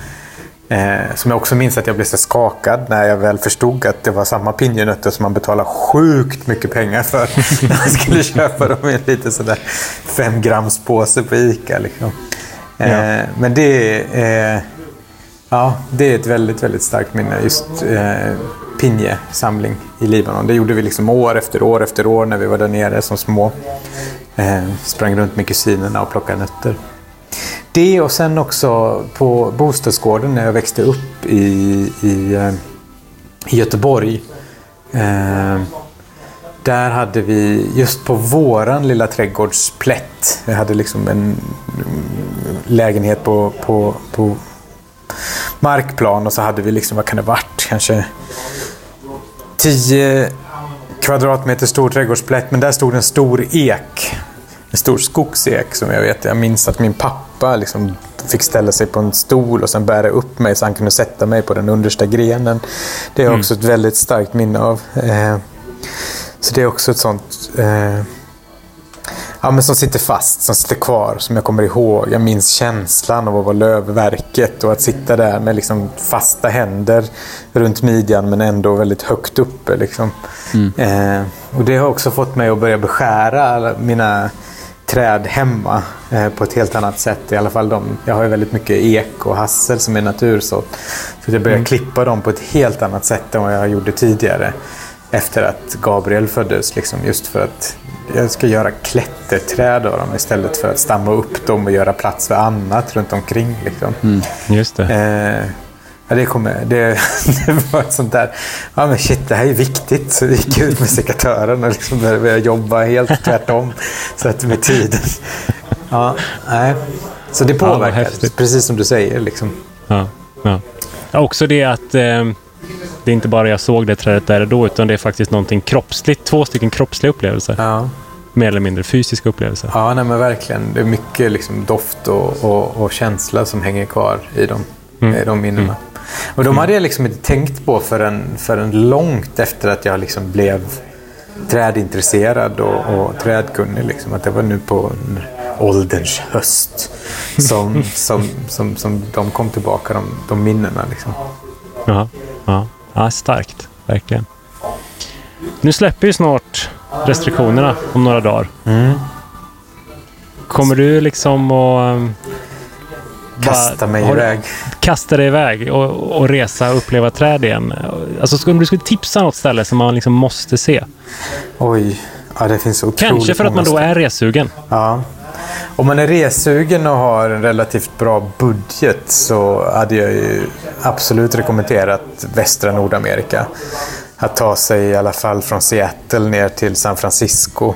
Speaker 3: Eh, som jag också minns att jag blev så skakad när jag väl förstod att det var samma pinjenötter som man betalar sjukt mycket pengar för. *laughs* när man skulle köpa dem i en liten sådär fem grams påse på Ica. Liksom. Eh,
Speaker 1: Ja.
Speaker 3: Men det är, eh, ja, det är ett väldigt, väldigt starkt minne. Just eh, pinjesamling i Libanon. Det gjorde vi liksom år efter år efter år när vi var där nere som små. Eh, sprang runt med kusinerna och plockade nötter. Det och sen också på bostadsgården när jag växte upp i, i, eh, i Göteborg. Eh, där hade vi just på våran lilla trädgårdsplätt. Vi hade liksom en mm, lägenhet på, på, på markplan och så hade vi liksom, vad kan det varit, kanske 10 kvadratmeter stor trädgårdsplätt. Men där stod en stor ek. En stor skogsek som jag vet. Jag minns att min pappa liksom fick ställa sig på en stol och sen bära upp mig så han kunde sätta mig på den understa grenen. Det är också ett väldigt starkt minne av. Eh, så det är också ett sånt eh, ja, men som sitter fast, som sitter kvar, som jag kommer ihåg. Jag minns känslan av att vara lövverket och att sitta där med liksom fasta händer runt midjan men ändå väldigt högt uppe. Liksom. Eh, och det har också fått mig att börja beskära mina träd hemma eh, på ett helt annat sätt. I alla fall de, jag har ju väldigt mycket ek och hassel som är natursått. Så jag börjar klippa dem på ett helt annat sätt än vad jag gjorde tidigare. Efter att Gabriel föddes. Liksom, just för att jag ska göra klätterträd av dem istället för att stamma upp dem och göra plats för annat runt omkring. Liksom.
Speaker 1: Just det.
Speaker 3: Eh, ja, det, kommer, det, *laughs* det var ett sånt där, ja men shit det här är viktigt. Så jag gick ut med sekatören och liksom började jobba helt tvärtom. Så att med tiden. Ja, nej. Så det påverkar,
Speaker 1: häftigt.
Speaker 3: precis som du säger. Liksom.
Speaker 1: Ja, ja. Ja, Också det att eh, det är inte bara jag såg det trädet där och då, utan det är faktiskt någonting kroppsligt. Två stycken kroppsliga upplevelser.
Speaker 3: Ja,
Speaker 1: Mer eller mindre fysiska upplevelser.
Speaker 3: ja nej, men verkligen. Det är mycket liksom, doft och, och, och känsla som hänger kvar i de, i de minnena. Och de hade jag liksom inte tänkt på förrän, förrän långt efter att jag liksom blev trädintresserad och, och trädkunnig. Liksom. Att det var nu på ålderns höst som, *laughs* som, som, som de kom tillbaka, de, de minnena. Liksom.
Speaker 1: Ja, ja. starkt. Verkligen. Nu släpper ju snart restriktionerna om några dagar. Kommer du liksom att... um, bara-
Speaker 3: Kasta mig iväg.
Speaker 1: Kasta dig iväg och, och resa och uppleva träd igen? Alltså, om du skulle tipsa något ställe som man liksom måste se.
Speaker 3: Oj, ja, det finns otroligt
Speaker 1: Kanske för att man då är resugen.
Speaker 3: Ja. Om man är resugen och har en relativt bra budget så hade jag ju absolut rekommenderat västra Nordamerika. Att ta sig i alla fall från Seattle ner till San Francisco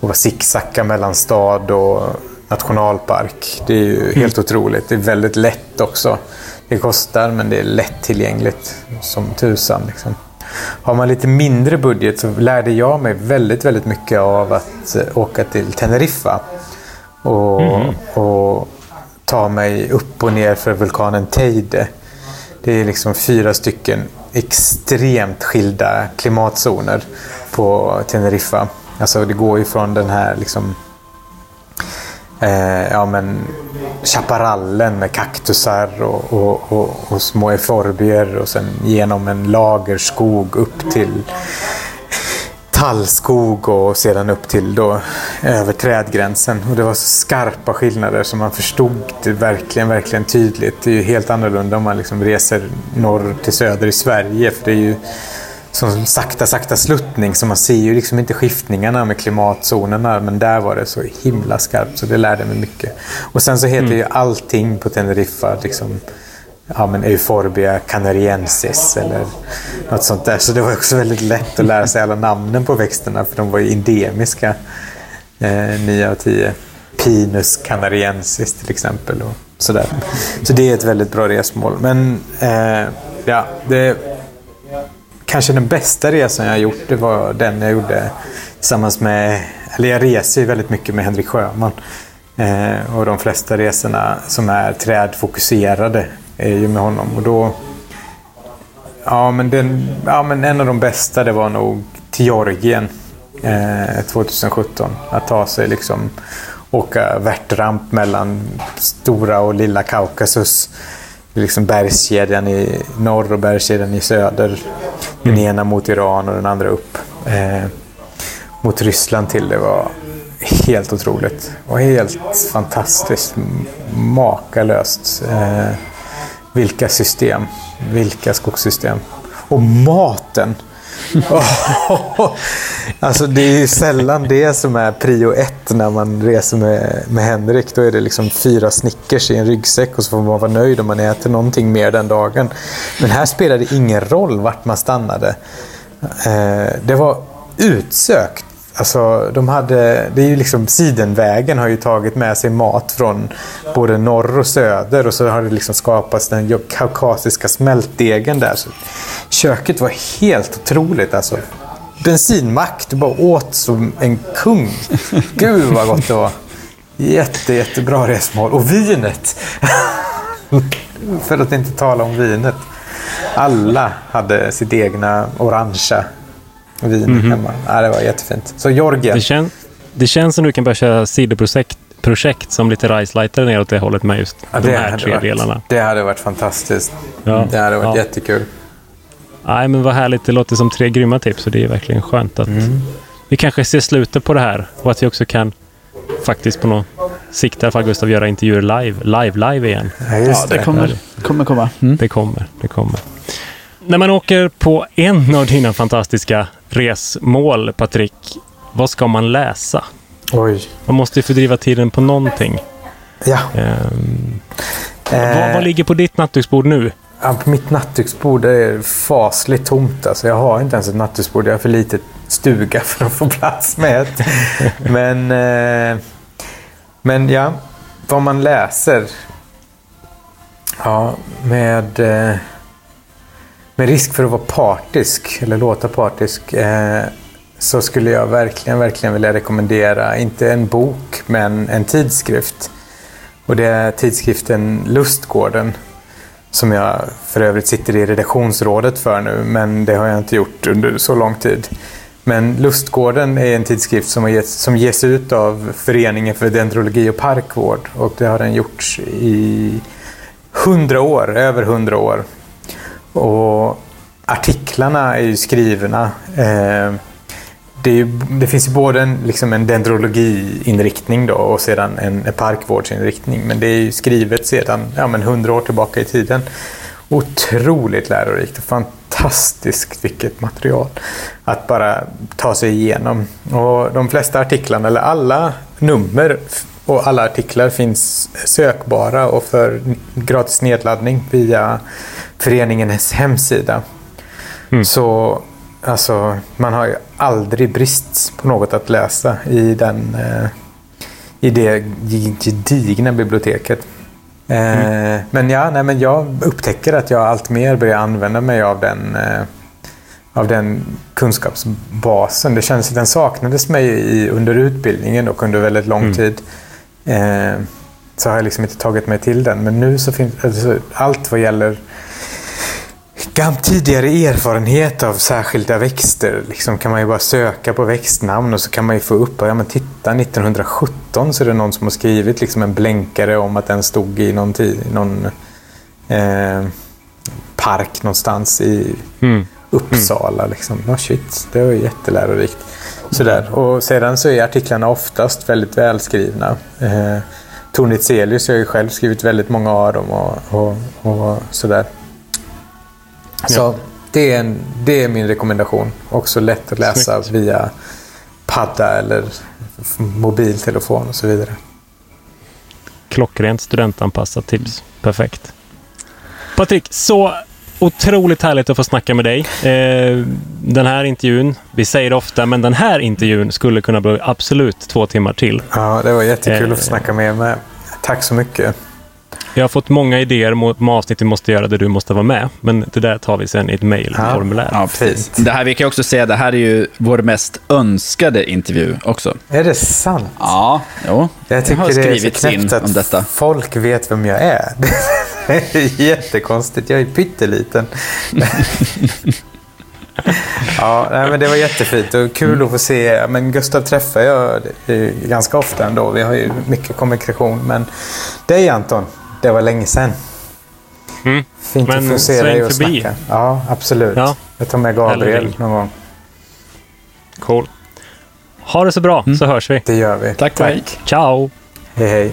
Speaker 3: och zigzacka mellan stad och nationalpark. Det är ju mm. helt otroligt. Det är väldigt lätt också. Det kostar, men det är lättillgängligt som tusan. Liksom. Har man lite mindre budget så lärde jag mig väldigt, väldigt mycket av att eh, åka till Teneriffa och, mm. och ta mig upp och ner för vulkanen Teide. Det är liksom fyra stycken extremt skilda klimatzoner på Teneriffa. Alltså det går ju från den här liksom eh, ja, men, chaparallen med kaktusar och, och, och, och små euforbier och sen genom en lagerskog upp till tallskog och sedan upp till då över trädgränsen. Och det var så skarpa skillnader som man förstod det verkligen, verkligen tydligt. Det är ju helt annorlunda om man liksom reser norr till söder i Sverige. För det är ju som sakta, sakta sluttning så man ser ju liksom inte skiftningarna med klimatzonerna. Men där var det så himla skarpt så det lärde mig mycket. Och sen så heter mm. ju allting på Teneriffa liksom ja, men Euphorbia canariensis eller något sånt där. Så det var också väldigt lätt att lära sig alla namnen på växterna för de var ju endemiska. Eh, 9 av 10. Pinus canariensis till exempel. Och sådär. Så det är ett väldigt bra resmål. Men eh, ja, det, kanske den bästa resan jag har gjort det var den jag gjorde tillsammans med, eller jag reser ju väldigt mycket med Henrik Sjöman. Eh, och de flesta resorna som är trädfokuserade är ju med honom. Och då, ja, men den, ja, men en av de bästa det var nog till Georgien eh, 2017. Att ta sig liksom åka värtramp mellan stora och lilla Kaukasus. Liksom bergskedjan i norr och bergskedjan i söder. Den mm. ena mot Iran och den andra upp. Eh, mot Ryssland till. Det var helt otroligt. Och helt fantastiskt makalöst. Eh, vilka system. Vilka skogssystem. Och maten! *laughs* alltså det är ju sällan det som är prio ett när man reser med, med Henrik. Då är det liksom fyra Snickers i en ryggsäck och så får man vara nöjd om man äter någonting mer den dagen. Men här spelar det ingen roll vart man stannade. Eh, det var utsökt Alltså, de hade, det är ju liksom Sidenvägen har ju tagit med sig mat från både norr och söder och så har det liksom skapats den kaukasiska smältdegen där. Så köket var helt otroligt alltså. Bensinmack, du bara åt som en kung. *laughs* Gud vad gott det var. Jätte, jättebra resmål. Och vinet! *laughs* För att inte tala om vinet. Alla hade sitt egna orangea vin mm -hmm. hemma. Ja, det var jättefint. Så Georgien.
Speaker 1: Det, kän, det känns som du kan börja köra sidoprojekt projekt som lite Rice-lighter ner åt det hållet med just ja, de här tre
Speaker 3: varit,
Speaker 1: delarna.
Speaker 3: Det hade varit fantastiskt. Ja, det hade varit ja. jättekul.
Speaker 1: Nej, men vad härligt. Det låter som tre grymma tips och det är verkligen skönt att mm. vi kanske ser slutet på det här och att vi också kan faktiskt på något sikt i alla fall Gustav göra intervjuer live, live, live igen.
Speaker 2: Ja, ja det, det kommer, kommer komma.
Speaker 1: Mm. Det kommer, det kommer. När man åker på en av dina fantastiska resmål, Patrik, vad ska man läsa?
Speaker 3: Oj.
Speaker 1: Man måste ju fördriva tiden på någonting.
Speaker 3: Ja. Um,
Speaker 1: eh, vad, vad, ligger på ditt nattduksbord nu?
Speaker 3: Ja, på mitt nattduksbord är fasligt tomt. Alltså, jag har inte ens ett nattduksbord. Jag har för litet stuga *laughs* för att få plats med ett. *laughs* men, eh, men ja, vad man läser. Ja, med... Eh, med risk för att vara partisk, eller låta partisk, eh, så skulle jag verkligen, verkligen vilja rekommendera, inte en bok, men en tidskrift. Och det är tidskriften Lustgården, som jag för övrigt sitter i redaktionsrådet för nu, men det har jag inte gjort under så lång tid. Men Lustgården är en tidskrift som, ges, som ges ut av Föreningen för dendrologi och parkvård och det har den gjorts i hundra år, över hundra år. Och artiklarna är ju skrivna. Eh, det, ju, det, finns ju både en, liksom en dendrologiinriktning då och sedan en, parkvårdsinriktning. Men det är ju skrivet sedan ja, men 100 år tillbaka i tiden. Otroligt lärorikt och fantastiskt vilket material att bara ta sig igenom. Och de flesta artiklarna, eller alla nummer och alla artiklar finns sökbara och för gratis nedladdning via föreningens hemsida.
Speaker 1: Mm.
Speaker 3: Så alltså, man har ju aldrig brist på något att läsa i, den, eh, i det gedigna biblioteket. Eh, Men, ja, nej, men jag upptäcker att jag allt mer börjar använda mig av den, eh, av den kunskapsbasen. Det känns att den saknades mig i, under utbildningen och under väldigt lång tid. Eh, så har jag liksom inte tagit mig till den. Men nu så finns alltså, allt vad gäller gam- tidigare erfarenhet av särskilda växter liksom kan man ju bara söka på växtnamn och så kan man ju få upp, ja men titta 1917 så är det någon som har skrivit liksom en blänkare om att den stod i någon, någon eh, park någonstans i
Speaker 1: Mm.
Speaker 3: Uppsala. Liksom. Oh, shit, det var jättelärorikt. Sådär. Och sedan så är artiklarna oftast väldigt välskrivna. Eh, Tor Nitzelius, har ju själv skrivit väldigt många av dem och, och, och sådär. Så det, är en, det är min rekommendation. Också lätt att läsa
Speaker 1: Snyggt.
Speaker 3: via padda eller mobiltelefon och så vidare.
Speaker 1: Klockrent studentanpassat tips. Perfekt. Patrik, så otroligt härligt att få snacka med dig. Eh, den här intervjun, vi säger det ofta, men den här intervjun skulle kunna bli absolut två timmar till.
Speaker 3: Ja, det var jättekul att få
Speaker 1: Eh.
Speaker 3: snacka med er med. Tack så mycket.
Speaker 1: Jag har fått många idéer mot med avsnitt vi måste göra där du måste vara med, men det där tar vi sen i ett mejlformulär.
Speaker 2: Ja,
Speaker 3: Fint.
Speaker 2: Det här, vi kan också säga, det här är ju vår mest önskade intervju också.
Speaker 3: Är det sant?
Speaker 2: Ja, jo.
Speaker 3: Jag tycker
Speaker 2: har
Speaker 3: det är så knäppt att
Speaker 2: om detta.
Speaker 3: folk vet vem jag är. *laughs* Det är jättekonstigt. Jag är pytteliten. *laughs* ja, nej, men det var jättefint och kul att få se. Men Gustav träffar jag eh, ganska ofta ändå. Vi har ju mycket kommunikation. Men dig Anton, det var länge sedan.
Speaker 1: Mm.
Speaker 3: Fint
Speaker 1: Men
Speaker 3: att få se dig och
Speaker 1: förbi.
Speaker 3: snacka. Ja, absolut.
Speaker 1: Ja.
Speaker 3: Jag tar med Gabriel någon gång.
Speaker 1: Cool. Ha det så bra, så hörs vi.
Speaker 3: Det gör vi.
Speaker 2: Tack och hej.
Speaker 1: Ciao!
Speaker 3: Hej hej.